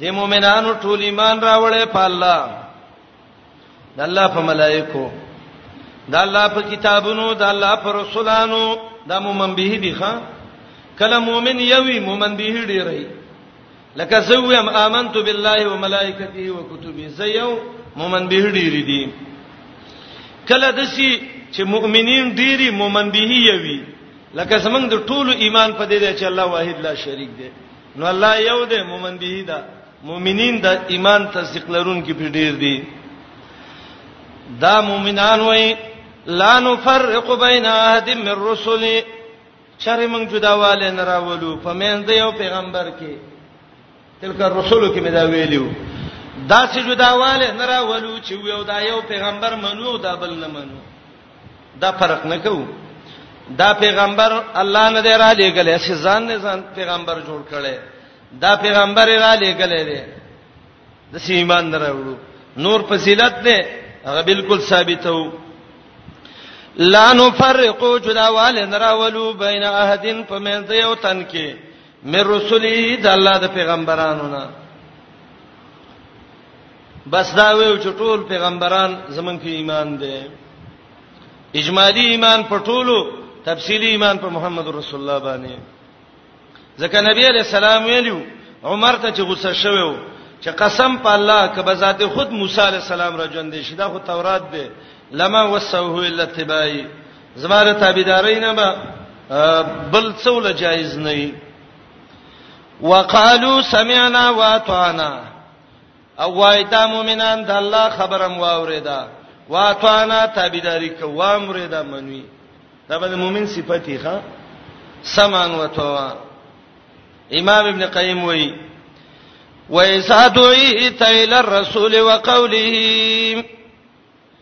د مؤمنانو ټول ایمان راوړل په الله د الله په ملائکو د الله په کتابونو د الله په رسولانو د مومن به دي ښا کله مومن یوي مومن به ډیری لکه زویم آمنت بالله وملائکته وکتبه زيو مومن به ډیری دي کله دسی چې مؤمنین ډیری مومن به یوي لکه زمنګ د ټولو ایمان په دې دی چې الله واحد لا شریک دی نو الله یو دی مومن به دا مؤمنین د ایمان تصدیق لرونکي په ډیر دي دا مؤمنان وای لا نفرق بین احد من الرسل چرې موږ جداواله نه راولو په مین د یو پیغمبر کې تلک الرسل کې مې دا ویلو دا چې جداواله نه راولو چې یو دا یو پیغمبر منو دا بل نه منو دا فرق نه کوو دا پیغمبر الله نه دی را لېګلې چې ځان نه ځان پیغمبر جوړ کړي دا پیغمبر را لېګلې دی د ایمان نه راوړو نور فضیلت دی هغه بالکل ثابتو لا نفرق جداوال نراولو بین احدن په من د یو تن کې مې رسولي د الله د پیغمبرانو نه بس دا ویو چې ټول پیغمبران زمونږ په ایمان دي اجمالی ایمان په ټولو تفصیلی ایمان په محمد رسول الله باندې ځکه نبی علیہ السلام ویلو عمر ته چې غوسه شوو چې قسم په الله کبه ذات خود موسی علیہ السلام را ژوند شي دا خو تورات دی لما وسوه الا تبای زماره تابعداري نه به بل څول جایز نه وي وقالو سمعنا واطعنا او وای دا مؤمنان د الله خبره مو اوریدا واطعنا تابعداري کوو امر دا منوي دا به مؤمن صفتی ښا سمان وتوا امام ابن قیم وای وایسا دعیت الی الرسول وقوله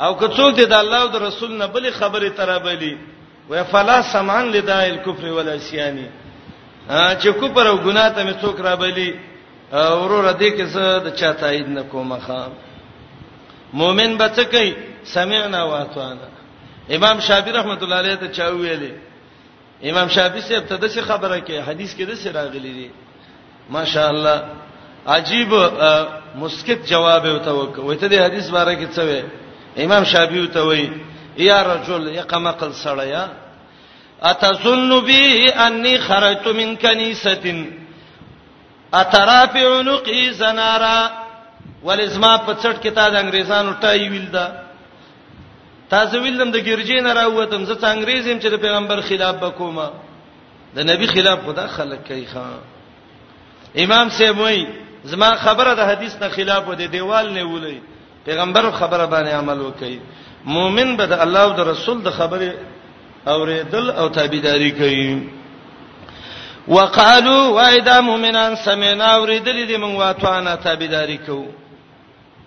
او که څوک د الله او د رسول نه بلې خبرې ترابلی و فلا سمان لدای الکفر والعصیانی چې کوپر او ګناه ته مې څوک رابلی ورور دې کې زه د چا تایید نه کوم خام مؤمن به څه کوي سمعنا واطعنا امام شافعی رحمت الله علیه ته چا ویلي امام شافعي صاحب ته د څه خبره کې حدیث کې د څه راغلي دي ماشاء الله عجیب مسکت جواب وته وک وته د حدیث باره کې څه وي امام شافعي ته وایي یا رجل یا قمقل سړیا اتظن بی انی خرجت من کنیسه اتراف عنقی زنارا ولزما په څټ کې تا د انګریزانو ټای ویل دا تاسو ویلم د ګرجې نه راووتم زه څنګه انګريزم چې د پیغمبر خلاف وکوم د نبی خلاف خدا خلق کوي ښا امام سیب وای زما خبره د حدیث نه خلاف و د دیوال نه ولې پیغمبر خبره باندې عمل وکړي مؤمن به د الله او د رسول د خبره اوریدل او تابعداري کوي وقالو وایدا مؤمنان سمعنا اوریدل دي موږ واتوانا تابعداري کوو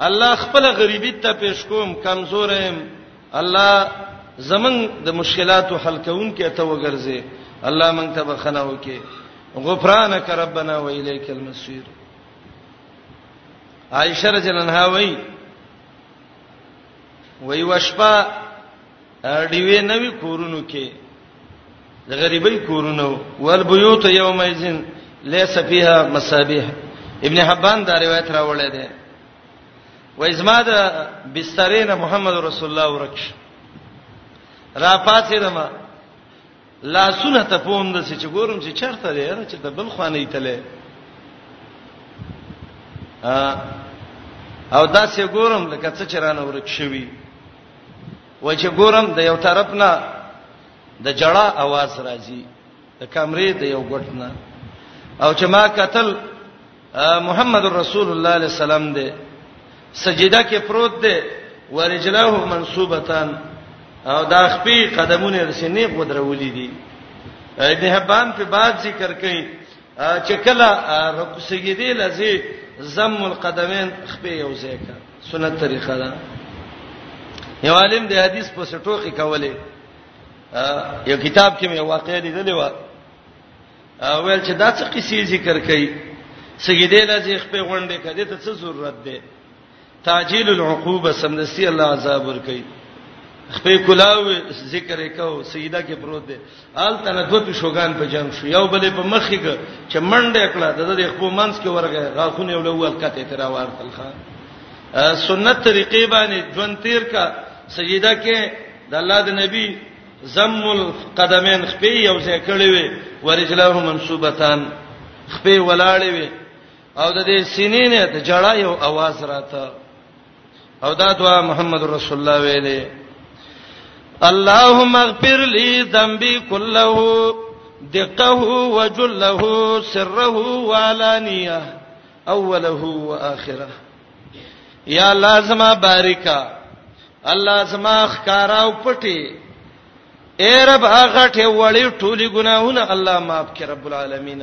الله خپل غریبی ته پیش کوم کمزور یم الله زمنګ د مشکلاتو حل کونکي ته وګرځي الله مونږ ته بخنه وکي غفرانک ربنا و الیک المصیر عائشہ رضی الله عنها وی وی وشپا ډیوې نوی کورونو کې د غریبۍ کورونو ول بیوت یوم اذن ليس فيها مصابيح ابن حبان دا روایت راوړی دی و ازما د بسترین محمد رسول الله ورکش را پاتې دما لا سونه ته پوم د چې ګورم چې چرته دی را چې د بل خوانې تله او دا سه ګورم لکه څه چرانه ورک شوی و چې ګورم د یو طرف نه د جړه आवाज راځي د کمرې د یو ګټ نه او چې ما قتل محمد رسول الله علیه السلام دی سجده کې پروت دی ورجلاه منصوبتان او دا خپې قدمونه رسنې غدرولې دي ابن حبان په باب ذکر کوي چې کله رکوع سجدي لذي زم القدمین خپې یو ځای کړ سنت طریقه ده یو عالم د حدیث په سټوخي کوله یو کتاب کې مې واقعې لیدلې و ویل چې دا څه قصې ذکر کړي سګیدې لږه خپې غونډې کړي ته څه ضرورت ده تعجیل العقوبه سمدستی الله عذاب ور کوي خپې کلاو ذکر وکاو سیدا کې پروت ده هلته نه دوه پیشوګان په جنگ شو یو بلې په مخ کې چې منډه کړه د دې خپل منځ کې ورغه غاخونه یو لول کته تر ورتل خان سنت طریقې باندې ژوند تیر کا سجده کې د الله د نبی زم القدمین خپې یو ځای کړې وي ورجلاه منصوبتان خپې ولاړې وي او د دې سینې نه د جړا یو आवाज راته او دا دعا محمد رسول الله ویلې اللهم اغفر لي ذنبي كله دقه وجله سره وعلانيه اوله واخره یا لازم باریکا الله زما خکارا او پټي اے رب هغه ټي وړي ټولي ګناهونه الله معاف کړي رب العالمین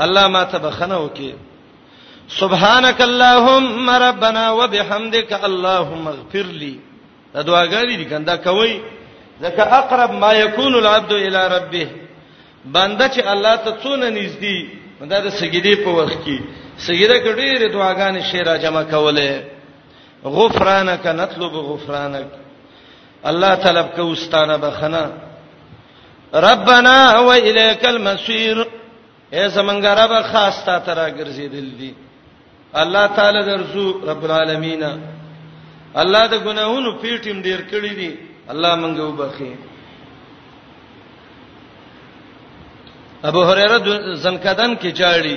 الله ما ته بخنه وکي سبحانك اللهم ربنا وبحمدك اللهم اغفر لي دا دعاګانې دي کنده کوي ځکه اقرب ما يكون العبد الى ربه بنده چې الله ته څونه نږدې دا د سجدي په وخت کې سجده کې ډېرې دعاګانې شعر جمع کوله غفرانك نطلب غفرانك الله طلب کو استانه بخنه ربنا و الیک المسیر اے زمونږ رب خاص تا تر ګرځیدل دي الله تعالی درسو رب العالمین الله د ګناہوں پیټیم ډیر کړی دي الله مونږ وبخي ابو هريره زنکدن کې چاړي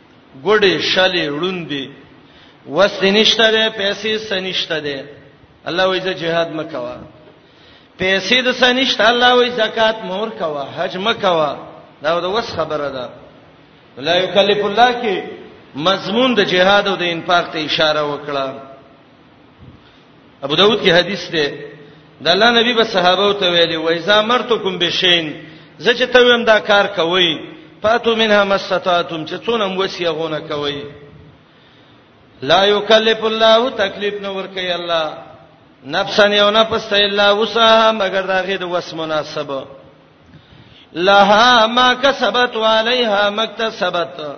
ګډې شلې ړوندې وس دې نشته ده پیسې سنشته ده الله وایي زه jihad مکوا پیسې د سنشته الله وایي زکات مور کوا حج مکوا دا د وس خبره ده لا یکلف الله کې مضمون د جهاد او د انفاق ته اشاره وکړه ابو داود کې حدیث ده د الله نبی به صحابه ته ویلي وای زامرتکم بشین زه چې ته ویم دا کار کوي فاتو منها مستطاعتم چې څونه موسی غونه کوي لا یکلف الله تکلیف نو ور کوي الله نفسا یو نفس ته الا وسعها مگر دا غي د وس مناسبه لها ما کسبت وعليها مکتسبت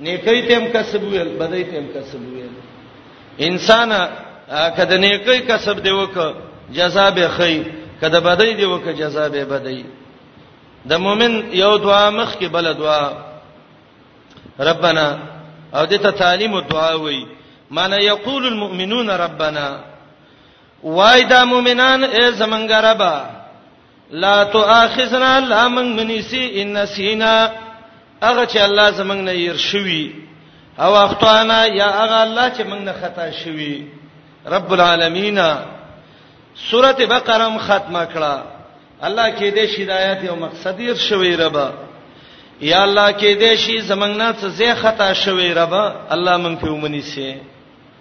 نیکي ته هم کسب ویل بدای ته هم کسب ویل انسان کده نیکي کسب دی وک جزاء به خی کده بدای دی وک جزاء به بدای د مؤمن یو دعا مخ کې بل دعا ربنا او دې ته تعلیم او دعا وای معنی یقول المؤمنون ربنا وای دا مؤمنان ای زمنګ ربا لا تؤاخذنا الله من منسی ان نسینا هغه چې الله زمنګ نه ير شوی او اخطانا یا هغه الله چې موږ نه خطا شوی رب العالمین سوره بقره هم ختمه کړه الله کې دې هدایت او مقصد ير شوی رب یا الله کې دې شي زمنګ نه څه زه خطا شوی رب الله موږ په ومنی سي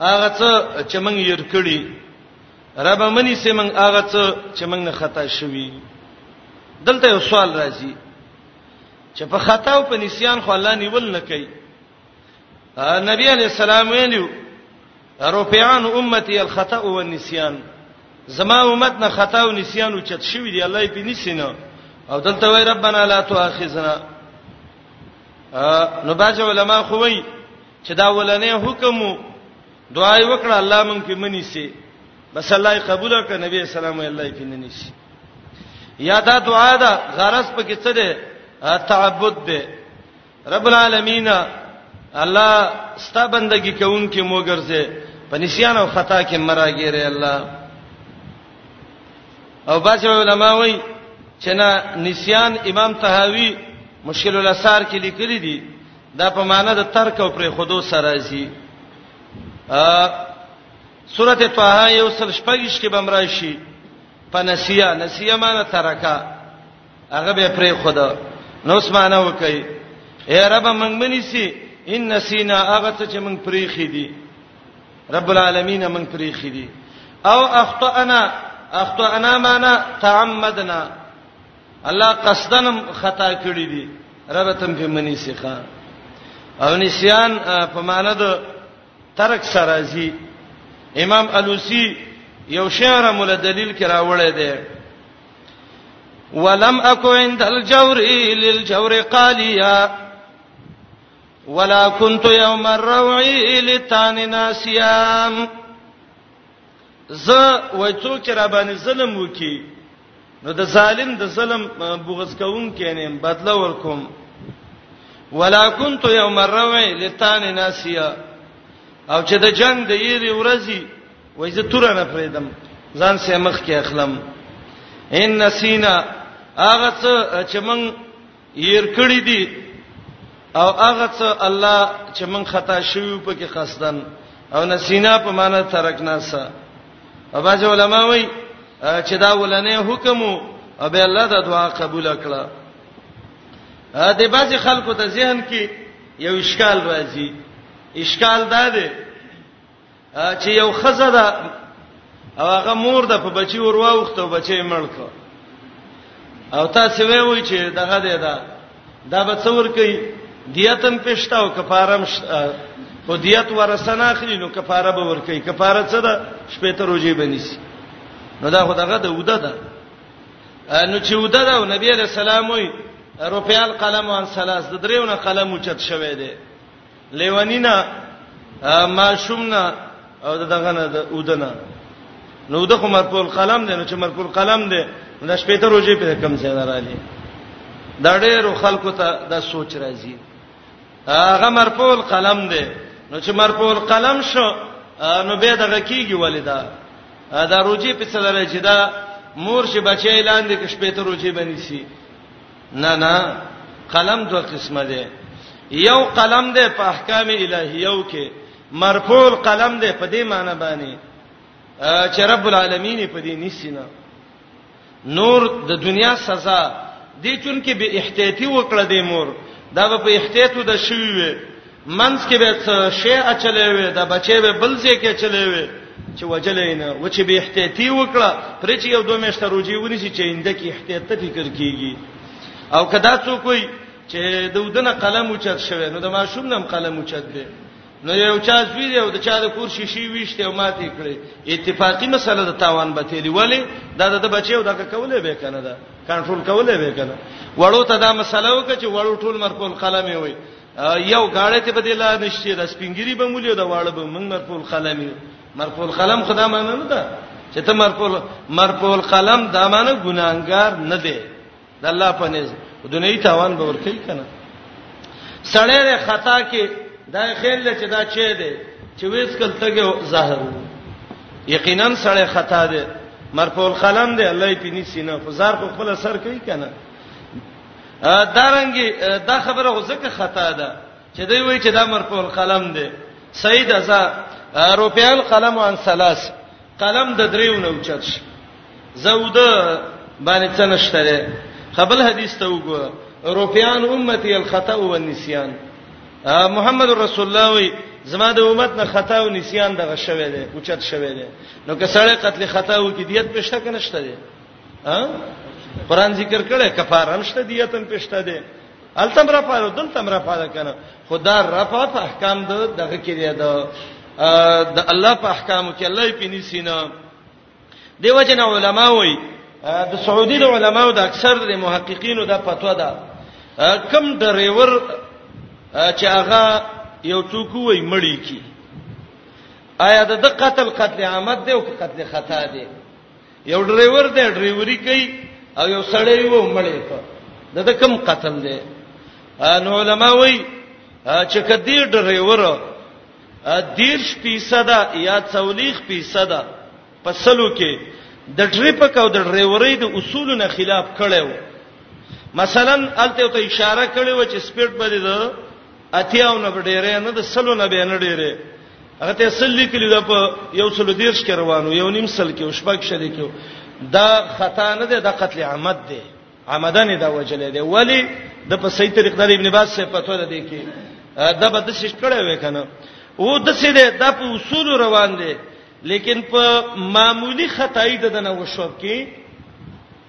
هغه څه چې موږ یې کړی رب منی سي موږ هغه څه چې موږ نه خطا شوی دلته یو سوال راځي چې په خطا او په نسیان خو الله نیول نه کوي نبی علی السلام ویلو رفعان امتی الخطا والنسیان زما امت نه خطا او نسیان او چت شوی دی الله یې په نسینه او دلته وای ربانا لا تؤاخذنا نو باج علماء خوې چې دا ولنې حکم دعای وکړه الله مونږ په منی سي بس الله یې قبول کړ نبی اسلام یې الله یې په منی سي یا دا دعا ده غرض په کې څه ده تعبد ده رب العالمین الله ستا بندگی کوونکې مو ګرځي په نسیان او خطا کې مراګيره الله او باج علماء وایي چې نه نسیان امام طحاوی مشکل الاسار کې لیکلي دي دا په معنی د ترک او پرې خودو سره راځي سورته طه یو سل شپږش کې بم راشي پنسیا نسیا معنی ترکا هغه به پرې خدا نو اسمانه وکي اے رب موږ منی سي ان نسینا هغه څه چې موږ پرې خېدي رب العالمین موږ پرې خېدي او اخطانا اخطانا معنی تعمدنا الله قصدنم خطا کړی دي رب تم په منی سیخه او نسیان په معنی د ترک سره زی امام الوسی یو شعر مول دلیل کرا وړی دی ولم اكو عند الجور للجور قاليا ولا كنت يوم الروع لتان ناسيام ز وڅو چې را باندې ظلم وکي نو د ظالم د ظلم بغض کوم کینم بدله ورکوم ولا كنت يوم الروي لتان ناسيا او چې د جنگ د یری ورځي وای زه تور نه فریدم ځان سه مخ کې اخلم ان نسینا هغه چې موږ ير کړی دي او هغه څه الله چې من خطا شوی په کې قصدن او نسینا په معنی ترکنا سا او باج علماء وای چې دا ولنې حکم او به الله دا دعا قبول کړه ا دې باج خلکو ته ذهن کې یو اشکال راځي اشکال دا دی چې یو خزه ده او هغه مور ده په بچي ور واوخته بچي مړ کړ او تاسو وی وی چې دغه دی دا دا به څور کوي دیتم پښتا او کفارم او دیت ورسنه اخلي نو کفاره به ور کوي کفاره څه ده شپې ته روزي بنيسي نو دا خدغه ده وده ده نو چې وده ده او نبی رسول الله وي روپیال قلم وان سلاس د دریونه قلم اوچت شوی دی لیونینا ماشومنا او دغه نه د اودنه نو د خمر په قلم دی نو چې مر په قلم دی نو شپې ته روزي په کم څه نه راځي دا ډېر خلکو ته دا سوچ راځي هغه مر په قلم دی نو چې مر په قلم شو نو به دغه کیږي ولیدا دا روزي په څه راځي دا مور شي بچي لاندې کې شپې ته روزي بنسي نه نه قلم دوه قسمه دی یو قلم دی په احکام الهیو کې مرفوع قلم دی په دې معنی باندې چې رب العالمین په دې نسینه نور د دنیا سزا دې چون کې به احتیاطي وکړه دې مور دا په احتیاطو د شوی وي منځ کې به څه شی اچلې وي دا بچي به بل ځای کې اچلې وي چې وجلې نه و چې به احتیاطي وکړه پر چې یو دوه میاشتې روجي ونی چې اینده کې احتیاط ته فکر کیږي او کدا څوک وي چې د ودنه قلم اوچت شوی نو د ماشوم نم قلم اوچت دی نو یو چا زوی دی او د چا د کور شیشي ویشته او ماتې کړې اتفاقی مسله د تاوان به تیلی ولی دا د بچیو دغه کولې به کنه دا کنټرول کولې به کنه وړو ته دا مسله وکړه چې وړو ټول مرکول قلم وي یو غاړه ته بدې لا نشته د سپینګری به مولې د واړه به موږ مرفوع القلم یو مرفوع القلم خدا معنی نه ده چې ته مرفوع مرفوع القلم دا معنی ګناګار نه دی د الله په نس دنیوي تاوان به ورکې کنه سړی له خطا کې دا خیال له چې دا چي دی چې وېس کل تګه ظاهر یقینا سړی خطا دی مرفوع القلم دی الله یې پینې سینه خو زار خو خپل سر کوي کنه دارنګي دا خبره غوځکه خطا ده چې دوی وایي چې دا مرفوع القلم دی سید ازا رفع القلم عن ثلاث قلم د دریو نه اوچت شي زود باندې څنشتره خپل حدیث ته وګوره رفعان امتی الخطا والنسیان محمد رسول الله وی زما د امت نه خطا او نسیان دغه شوه دی اوچت شوه دی نو که سړی قتل خطا او کې دیت پښته کنه شته دی ها قران ذکر کړي کفاره نشته دیتن پښته ده التم را پاره دلتم را پاره کنه خدا رفع په احکام د دغه کې دی دا د الله په احکامو کې الله یې پینې سینا دیو جن علماء وای د سعودي د علماو د اکثر د محققینو د فتوا ده کم ډرایور چې هغه یو څوک وای مړی کی آیا د قتل قتل عامت دی او قتل خطا دی یو ډرایور دی ډرایوري کوي او یو سړی و مړی په د د کم قتل دی نو علما وایي چې کدی ډرایور دیرش فیصد یا 40 فیصد پسلو کې د ټریپ او د ډرایورۍ د اصولو نه خلاف کړو مثلا الته ته اشاره کړې و چې سپیډ باندې اتیاو نه ډېرې نه د سلو نه به نه ډېرې هغه ته سل لیکلی دا په یو سلو دیرش کې روانو یو نیم سل کې شپږ شل کې دا خطا نه ده د قتل عمد ده عمدن دا وجلې ده ولی د په صحیح طریق د ابن باز څخه پته ده دی کې دا به د شش کړه وې کنه و د څه ده د په اصول روان دي لیکن په معمولی خدای د نه وشو کې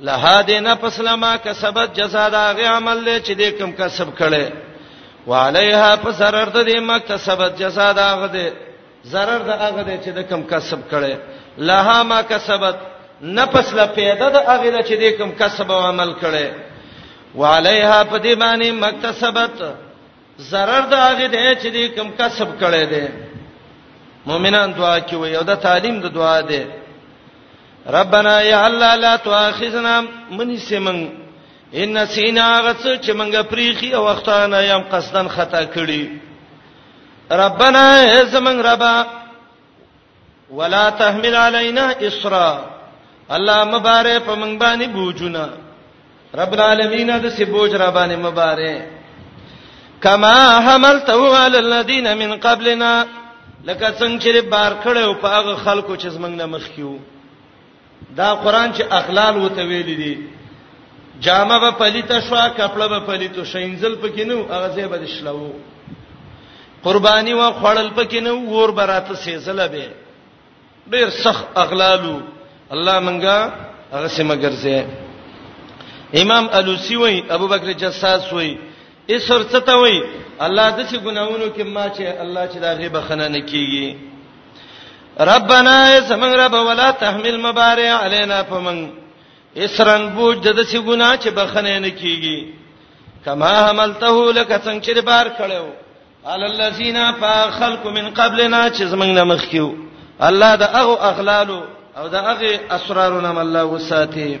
لها دې نه پسله ما کسبت جزاء دا غي عمل له چې دې کم کسب کړي وعليها فسرر د دې ما کسبت جزاء دا غده zarar د هغه دې چې د کم کسب کړي لها ما کسبت نه پسله پیدا د هغه دې چې دې کم کسب او عمل کړي وعليها په دې باندې مکتسبت zarar د هغه دی چې دې کم کسب کړي دي مؤمنان دعا کوي او د تعلیم د دعا ده ربنا یا الله لا تؤاخذنا من سیمن ان سینا غڅ چې منګه پریخي او وختانه یم قصدن خطا کړی ربنا زمن ربا ولا تحمل علينا اسرا الله مبارک په من باندې بوجونه رب العالمین د سی بوج را باندې مبارک کما حملته على الذين من قبلنا لکه څنګه چې بار کړو په هغه خلکو چې زمنګ نه مخ کیو دا قران چې اخلال وته ویل دي جامه به پلیته شو کپړه به پلیته شو انزل پکې نو هغه ځای به شلو قرباني و خړل پکې نو ور براته سیزله به ډیر سخت اغلالو الله منګه هغه سم ګرځي امام الوسی وای ابو بکر جساس وای اسر څه ته وای الله د څه ګناونو کې ما چې الله چې دا غي بخنه نه کیږي ربنا زمنګ رب ولا تحمل مبارع علينا فمن اسرن بوج د څه ګنا چې بخنه نه کیږي کما حملته لك څنګه چې بار کړو على الذين فخلق من قبلنا چې زمنګ نه مخکیو الله د اغه اغلالو او د اغه اسرارو نام الله وساتي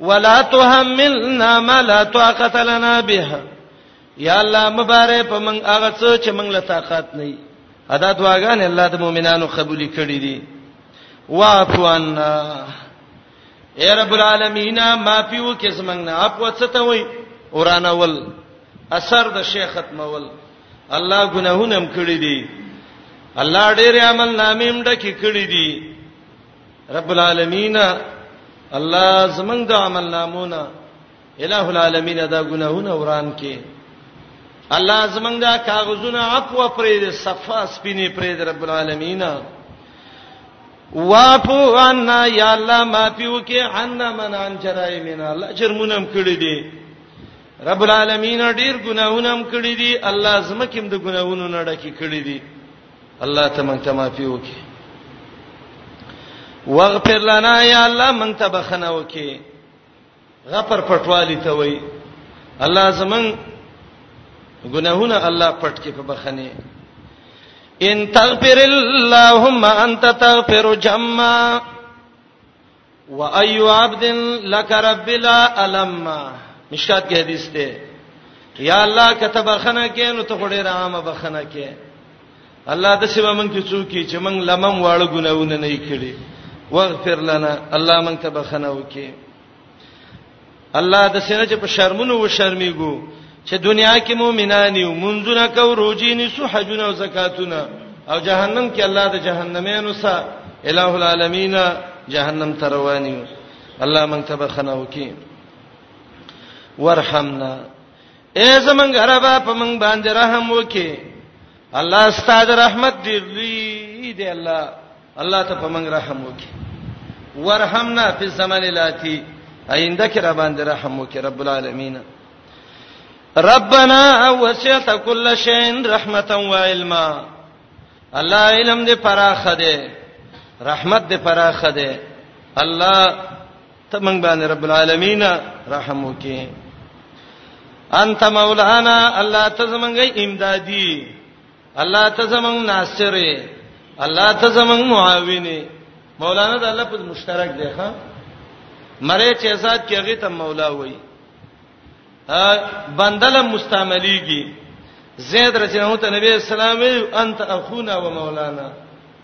ولا تحملنا ما لا طاقه لنا به یا الله مبارک په من هغه څه چې من له طاقت نه ای ادا دعاګان الله د مؤمنانو قبول کړي دي واعف عنا اے رب العالمین معافی وکې زمنګ نه اپ وڅته وای اورانه ول اثر د شیخ ختمول الله ګناهونه هم کړی دي الله ډېر عمل نامې هم ډکې کړې دي رب العالمین الله زمنګ د عمل نامونه الہ العالمین دا ګناهونه وران کې الله زمنګ دا کاغذونه عفو پرې د صفه سپینې پرې د رب العالمین وافو ان یا الله معفو کې ان من ان جرایمنا الله جرمونم کړی دی رب العالمین ډیر ګناهونه هم کړی دي الله زمکم د ګناهونو نه ډکی کړی دي الله ته مونږ ته معافي وکي واغفر لنا یا الله مونږ ته بخنه وکي غفر پټوالی ته وای الله زمون ګناهونه الله پټ کې په بخنه ان تغفر اللهم انت تغفر جمّا و ايو عبد لك رب لا الم مشکات کې حدیث ته یا الله کته بخنه کې نو ته خوري رامه بخنه کې الله د سیمه مونږ کې څوک چې مونږ لمم واړو ګناونه نه کړی واغفر لنا الله مونږ ته بخنه وکي الله د سینې چې په شرمونو و شرمېګو چې دنیا کې مؤمنان یو منځونه کو روزي نسو حجونه او زکاتونه او جهنم کې الله د جهنمینو سره الہ العالمین جهنم تروانی الله مونږ ته بخنه وکي ورحمنا اے زمنګ عربا په مونږ باندې رحم وکي الله ستاد رحمت دی لوی دی الله الله ته په موږ رحم وکي ورحمنا فی الزمان الاتی آینده کې را باندې رحم وکي رب العالمین ربنا وسعت كل شيء رحمتا وعلما الله علم دې پراخه دې رحمت دې پراخه دې الله ته موږ باندې رب العالمین رحم وکې انت مولانا الله ته زمونږه امدادي الله ته زمونږ ناصر الله ته زمونږ معاون مولانا د الله په مشترک دی ها مری چې ذات کې هغه ته مولا وای بندل مستعمليږي زید رسول الله ته نبی اسلام انت اخونا و مولانا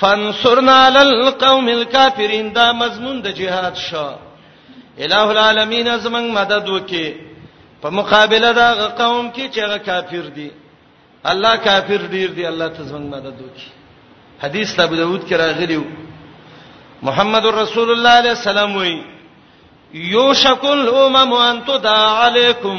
فانصرنا علی القوم الکافرین دا مضمون د جهاد شو الہ العالمین زمنګ مدد وکي په مقابله دا قوم کې چې هغه کافر دي الله کافر ډیر دی الله ته زمنګ مدد وکي حدیث ابو داود کې راغلی محمد رسول الله علیه السلام وی یوشکل امم ان تدع علیکم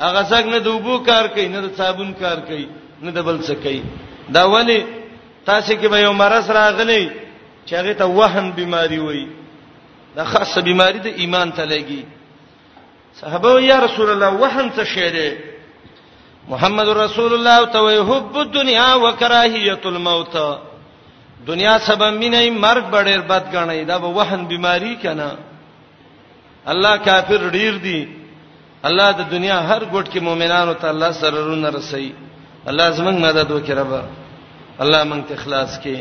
هغه څنګه نه دوبو کار کوي نه د صابون کار کوي نه د بل څه کوي دا ولی تاسو کې به یو مرز راغلی چې هغه ته وهن بیماری وای دا خاصه بیماری د ایمان ته لګي صحابه یا رسول الله وهن څه شی دی محمد رسول الله او توي حب الدنيا وکراهيه الموت دنیا سبب مینه مرګ ډېر بد غنئ دا به وهن بیماری کنه الله کافر ډیر دی الله د دنیا هر ګډ کې مؤمنانو ته الله سره رونه رسي الله زمنګ مدد وکړي رب الله مونږ ته اخلاص کې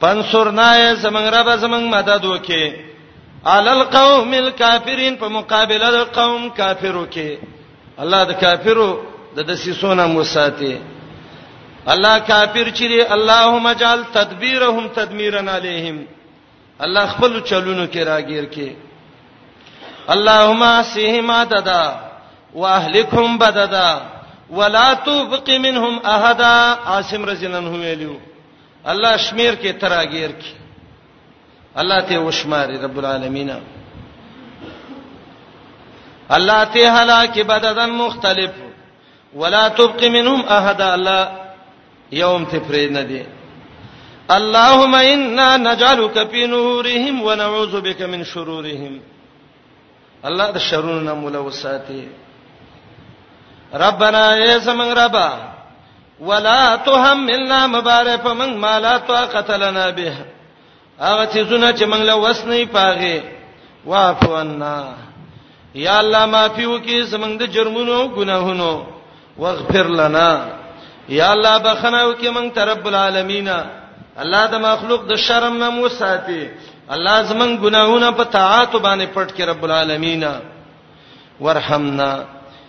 پنصرنا یا زمنګ رب زمنګ مدد وکړي علل قوم الکافرین په مقابله د قوم کافرو کې الله د کافرو د دسیسونه موساته الله کافر چې دی اللهم اجعل تدبیرهم تدمیرا علیهم الله خپل چلونو کې راګیر کې اللهم احسهم عددا واهلكهم بددا ولا تبق منهم احد عاصم رضی الله عنه ویلو الله شمیر کې تراګیر کې الله ته وشماري رب العالمین الله ته هلاک بددن مختلف ولا تبق منهم احد الله يوم تفرید نه دی اللهم انا نجعلك في نورهم ونعوذ بك من شرورهم الله د شرونو مولا وساته ربنا ای زمون ربا ولا تحملنا مبارک من ما لا طاقت لنا به هغه چیزونه چې موږ له وس نه پاغه واعفو عنا یا الله معافي وکي زمنګ د جرمونو او ګناهونو واغفر لنا یا الله بخنه وکي موږ ته رب العالمین الله د مخلوق د شرم نه مو ساتي الله زمنګ ګناهونه په طاعات باندې پټ کې رب العالمین ورحمنا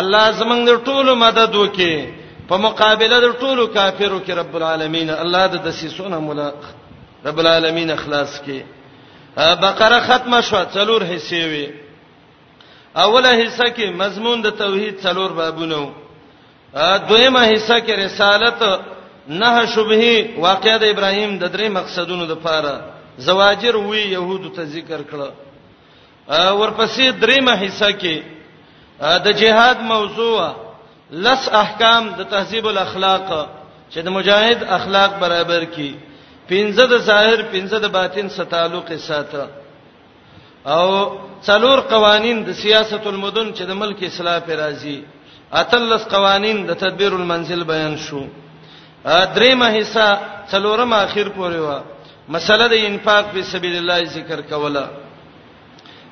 الله زمنګ د ټولو مدد وکي په مقابله د ټولو کافرو کې رب العالمین الله د دسیسونه مولا رب العالمین اخلاص کې بقره ختمه شو څلور حصے وي اوله حصہ کې مضمون د توحید څلور بابونه وو دویمه حصہ کې رسالت نه شبهه واقعې د ابراهیم د درې مقصدونو لپاره زواجر وی يهودو ته ذکر کړه ورپسې دریمه حصہ کې د جهاد موضوع لس احکام د تهذیب الاخلاق چې د مجاهد اخلاق برابر کی پنځه د ظاهر پنځه د باطن سره تعلق ساته او څلور قوانین د سیاست المدن چې د ملک اصلاح پر راځي اتلس قوانین د تدبیر المنزل بیان شو دریمه حصہ څلورم اخر پورې و مسله د انفاق په سبیل الله ذکر کوله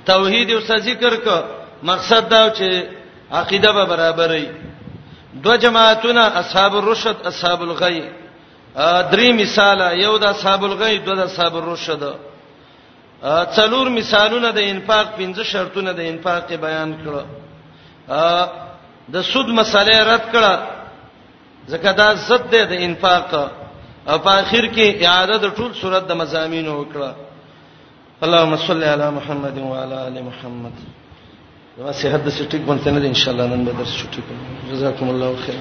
توحید او ذکر کو مقصد دا چې عقیده به برابرې دو جماعتونه اصحاب الرشد اصحاب الغی درې مثال یو د اصحاب الغی دو د اصحاب الرشد څلور مثالونه د انفاق پنځه شرطونه د انفاق بیان کړو د سود مسله رد کړه ځکه دا ضد ده د انفاق او په اخر کې اعاده د ټول صورت د مزامینو وکړه اللهم صل علی محمد وعلى ال محمد زما صحت د سټیک بنته نه ان شاء الله نن به درس شروع کوم جزاکم الله خیر